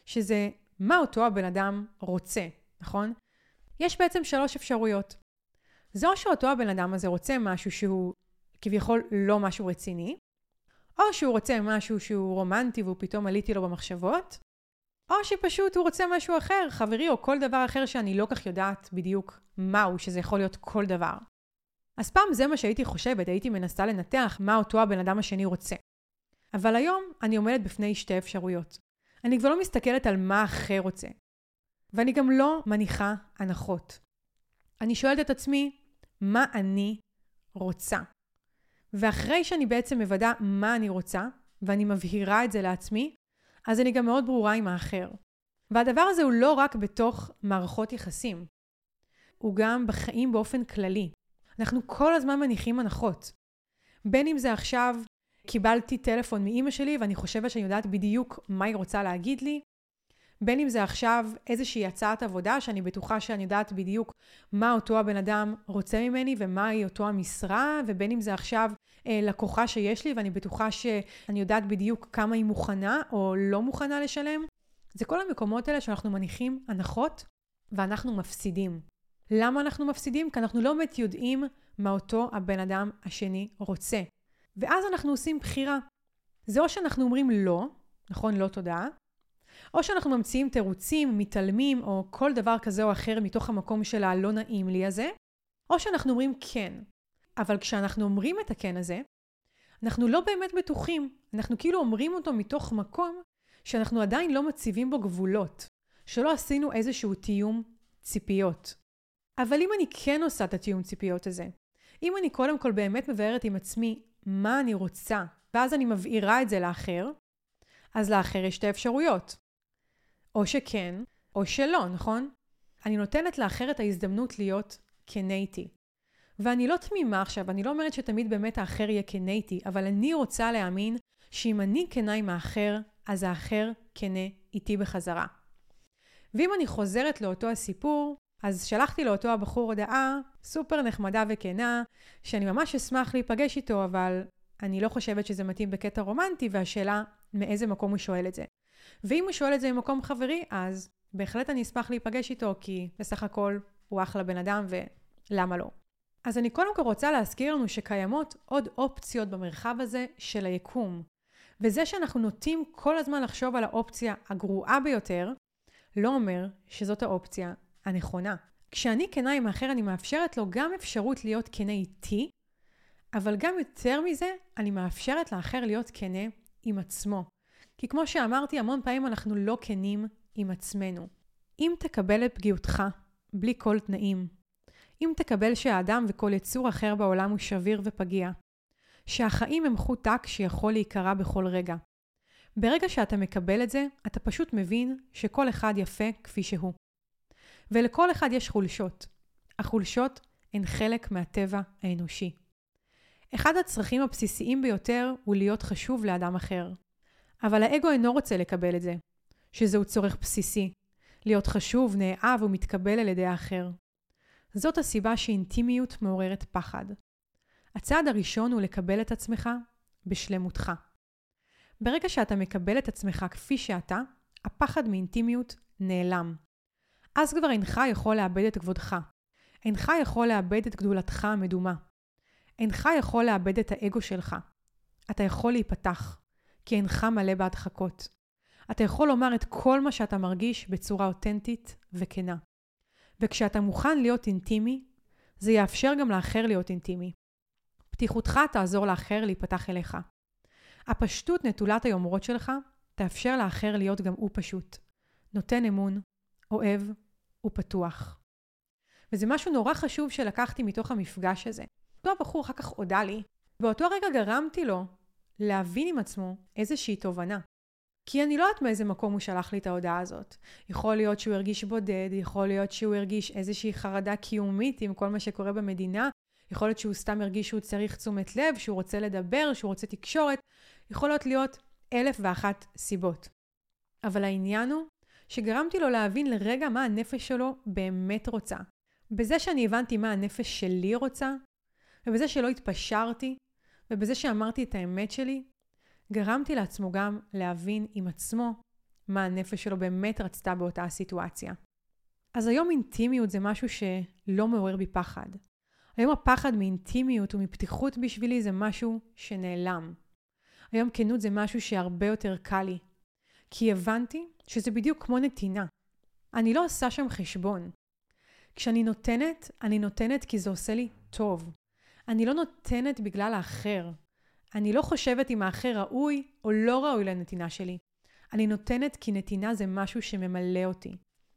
שזה מה אותו הבן אדם רוצה, נכון? יש בעצם שלוש אפשרויות. זה או שאותו הבן אדם הזה רוצה משהו שהוא כביכול לא משהו רציני, או שהוא רוצה משהו שהוא רומנטי והוא פתאום עליתי לו במחשבות, או שפשוט הוא רוצה משהו אחר, חברי או כל דבר אחר שאני לא כך יודעת בדיוק מהו, שזה יכול להיות כל דבר. אז פעם זה מה שהייתי חושבת, הייתי מנסה לנתח מה אותו הבן אדם השני רוצה. אבל היום אני עומדת בפני שתי אפשרויות. אני כבר לא מסתכלת על מה אחר רוצה. ואני גם לא מניחה הנחות. אני שואלת את עצמי, מה אני רוצה? ואחרי שאני בעצם מוודא מה אני רוצה, ואני מבהירה את זה לעצמי, אז אני גם מאוד ברורה עם האחר. והדבר הזה הוא לא רק בתוך מערכות יחסים, הוא גם בחיים באופן כללי. אנחנו כל הזמן מניחים הנחות. בין אם זה עכשיו, קיבלתי טלפון מאימא שלי ואני חושבת שאני יודעת בדיוק מה היא רוצה להגיד לי, בין אם זה עכשיו איזושהי הצעת עבודה שאני בטוחה שאני יודעת בדיוק מה אותו הבן אדם רוצה ממני ומהי אותו המשרה, ובין אם זה עכשיו אה, לקוחה שיש לי ואני בטוחה שאני יודעת בדיוק כמה היא מוכנה או לא מוכנה לשלם. זה כל המקומות האלה שאנחנו מניחים הנחות ואנחנו מפסידים. למה אנחנו מפסידים? כי אנחנו לא באמת יודעים מה אותו הבן אדם השני רוצה. ואז אנחנו עושים בחירה. זה או שאנחנו אומרים לא, נכון? לא תודה, או שאנחנו ממציאים תירוצים, מתעלמים, או כל דבר כזה או אחר מתוך המקום של הלא נעים לי הזה, או שאנחנו אומרים כן. אבל כשאנחנו אומרים את הכן הזה, אנחנו לא באמת בטוחים. אנחנו כאילו אומרים אותו מתוך מקום שאנחנו עדיין לא מציבים בו גבולות, שלא עשינו איזשהו תיאום ציפיות. אבל אם אני כן עושה את התיאום ציפיות הזה, אם אני קודם כל באמת מבארת עם עצמי מה אני רוצה, ואז אני מבהירה את זה לאחר, אז לאחר יש שתי אפשרויות. או שכן, או שלא, נכון? אני נותנת לאחר את ההזדמנות להיות איתי. ואני לא תמימה עכשיו, אני לא אומרת שתמיד באמת האחר יהיה איתי, אבל אני רוצה להאמין שאם אני כנה עם האחר, אז האחר כנה איתי בחזרה. ואם אני חוזרת לאותו הסיפור, אז שלחתי לאותו הבחור הודעה סופר נחמדה וכנה, שאני ממש אשמח להיפגש איתו, אבל אני לא חושבת שזה מתאים בקטע רומנטי, והשאלה מאיזה מקום הוא שואל את זה. ואם הוא שואל את זה ממקום חברי, אז בהחלט אני אשמח להיפגש איתו, כי בסך הכל הוא אחלה בן אדם, ולמה לא? אז אני קודם כל רוצה להזכיר לנו שקיימות עוד אופציות במרחב הזה של היקום. וזה שאנחנו נוטים כל הזמן לחשוב על האופציה הגרועה ביותר, לא אומר שזאת האופציה הנכונה. כשאני כנה עם האחר, אני מאפשרת לו גם אפשרות להיות כנה איתי, אבל גם יותר מזה, אני מאפשרת לאחר להיות כנה עם עצמו. כי כמו שאמרתי, המון פעמים אנחנו לא כנים עם עצמנו. אם תקבל את פגיעותך בלי כל תנאים, אם תקבל שהאדם וכל יצור אחר בעולם הוא שביר ופגיע, שהחיים הם חוט טק שיכול להיקרע בכל רגע. ברגע שאתה מקבל את זה, אתה פשוט מבין שכל אחד יפה כפי שהוא. ולכל אחד יש חולשות. החולשות הן חלק מהטבע האנושי. אחד הצרכים הבסיסיים ביותר הוא להיות חשוב לאדם אחר. אבל האגו אינו רוצה לקבל את זה, שזהו צורך בסיסי, להיות חשוב, נאהב ומתקבל על ידי האחר. זאת הסיבה שאינטימיות מעוררת פחד. הצעד הראשון הוא לקבל את עצמך בשלמותך. ברגע שאתה מקבל את עצמך כפי שאתה, הפחד מאינטימיות נעלם. אז כבר אינך יכול לאבד את כבודך. אינך יכול לאבד את גדולתך המדומה. אינך יכול לאבד את האגו שלך. אתה יכול להיפתח, כי אינך מלא בהדחקות. אתה יכול לומר את כל מה שאתה מרגיש בצורה אותנטית וכנה. וכשאתה מוכן להיות אינטימי, זה יאפשר גם לאחר להיות אינטימי. פתיחותך תעזור לאחר להיפתח אליך. הפשטות נטולת היומרות שלך תאפשר לאחר להיות גם הוא פשוט. נותן אמון, אוהב ופתוח. וזה משהו נורא חשוב שלקחתי מתוך המפגש הזה. אותו הבחור אחר כך הודה לי, באותו רגע גרמתי לו להבין עם עצמו איזושהי תובנה. כי אני לא יודעת מאיזה מקום הוא שלח לי את ההודעה הזאת. יכול להיות שהוא הרגיש בודד, יכול להיות שהוא הרגיש איזושהי חרדה קיומית עם כל מה שקורה במדינה, יכול להיות שהוא סתם הרגיש שהוא צריך תשומת לב, שהוא רוצה לדבר, שהוא רוצה תקשורת, יכולות להיות אלף ואחת סיבות. אבל העניין הוא שגרמתי לו להבין לרגע מה הנפש שלו באמת רוצה. בזה שאני הבנתי מה הנפש שלי רוצה, ובזה שלא התפשרתי, ובזה שאמרתי את האמת שלי, גרמתי לעצמו גם להבין עם עצמו מה הנפש שלו באמת רצתה באותה הסיטואציה. אז היום אינטימיות זה משהו שלא מעורר בי פחד. היום הפחד מאינטימיות ומפתיחות בשבילי זה משהו שנעלם. היום כנות זה משהו שהרבה יותר קל לי. כי הבנתי שזה בדיוק כמו נתינה. אני לא עושה שם חשבון. כשאני נותנת, אני נותנת כי זה עושה לי טוב. אני לא נותנת בגלל האחר. אני לא חושבת אם האחר ראוי או לא ראוי לנתינה שלי. אני נותנת כי נתינה זה משהו שממלא אותי.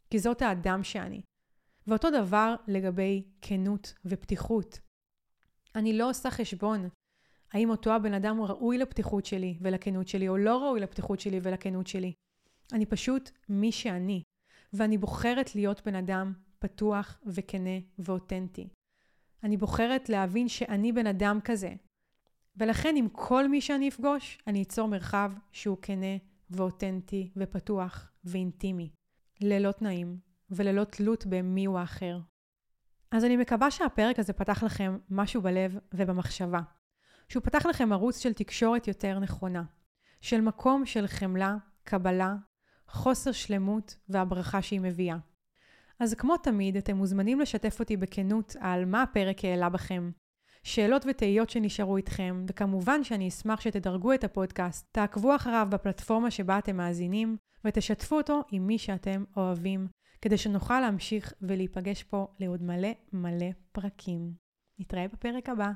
כי זאת האדם שאני. ואותו דבר לגבי כנות ופתיחות. אני לא עושה חשבון האם אותו הבן אדם ראוי לפתיחות שלי ולכנות שלי, או לא ראוי לפתיחות שלי ולכנות שלי. אני פשוט מי שאני, ואני בוחרת להיות בן אדם פתוח וכנה ואותנטי. אני בוחרת להבין שאני בן אדם כזה. ולכן עם כל מי שאני אפגוש, אני אצור מרחב שהוא כנה ואותנטי ופתוח ואינטימי, ללא תנאים וללא תלות במי הוא האחר. אז אני מקווה שהפרק הזה פתח לכם משהו בלב ובמחשבה. שהוא פתח לכם ערוץ של תקשורת יותר נכונה, של מקום של חמלה, קבלה, חוסר שלמות והברכה שהיא מביאה. אז כמו תמיד, אתם מוזמנים לשתף אותי בכנות על מה הפרק העלה בכם. שאלות ותהיות שנשארו איתכם, וכמובן שאני אשמח שתדרגו את הפודקאסט, תעקבו אחריו בפלטפורמה שבה אתם מאזינים, ותשתפו אותו עם מי שאתם אוהבים, כדי שנוכל להמשיך ולהיפגש פה לעוד מלא מלא פרקים. נתראה בפרק הבא.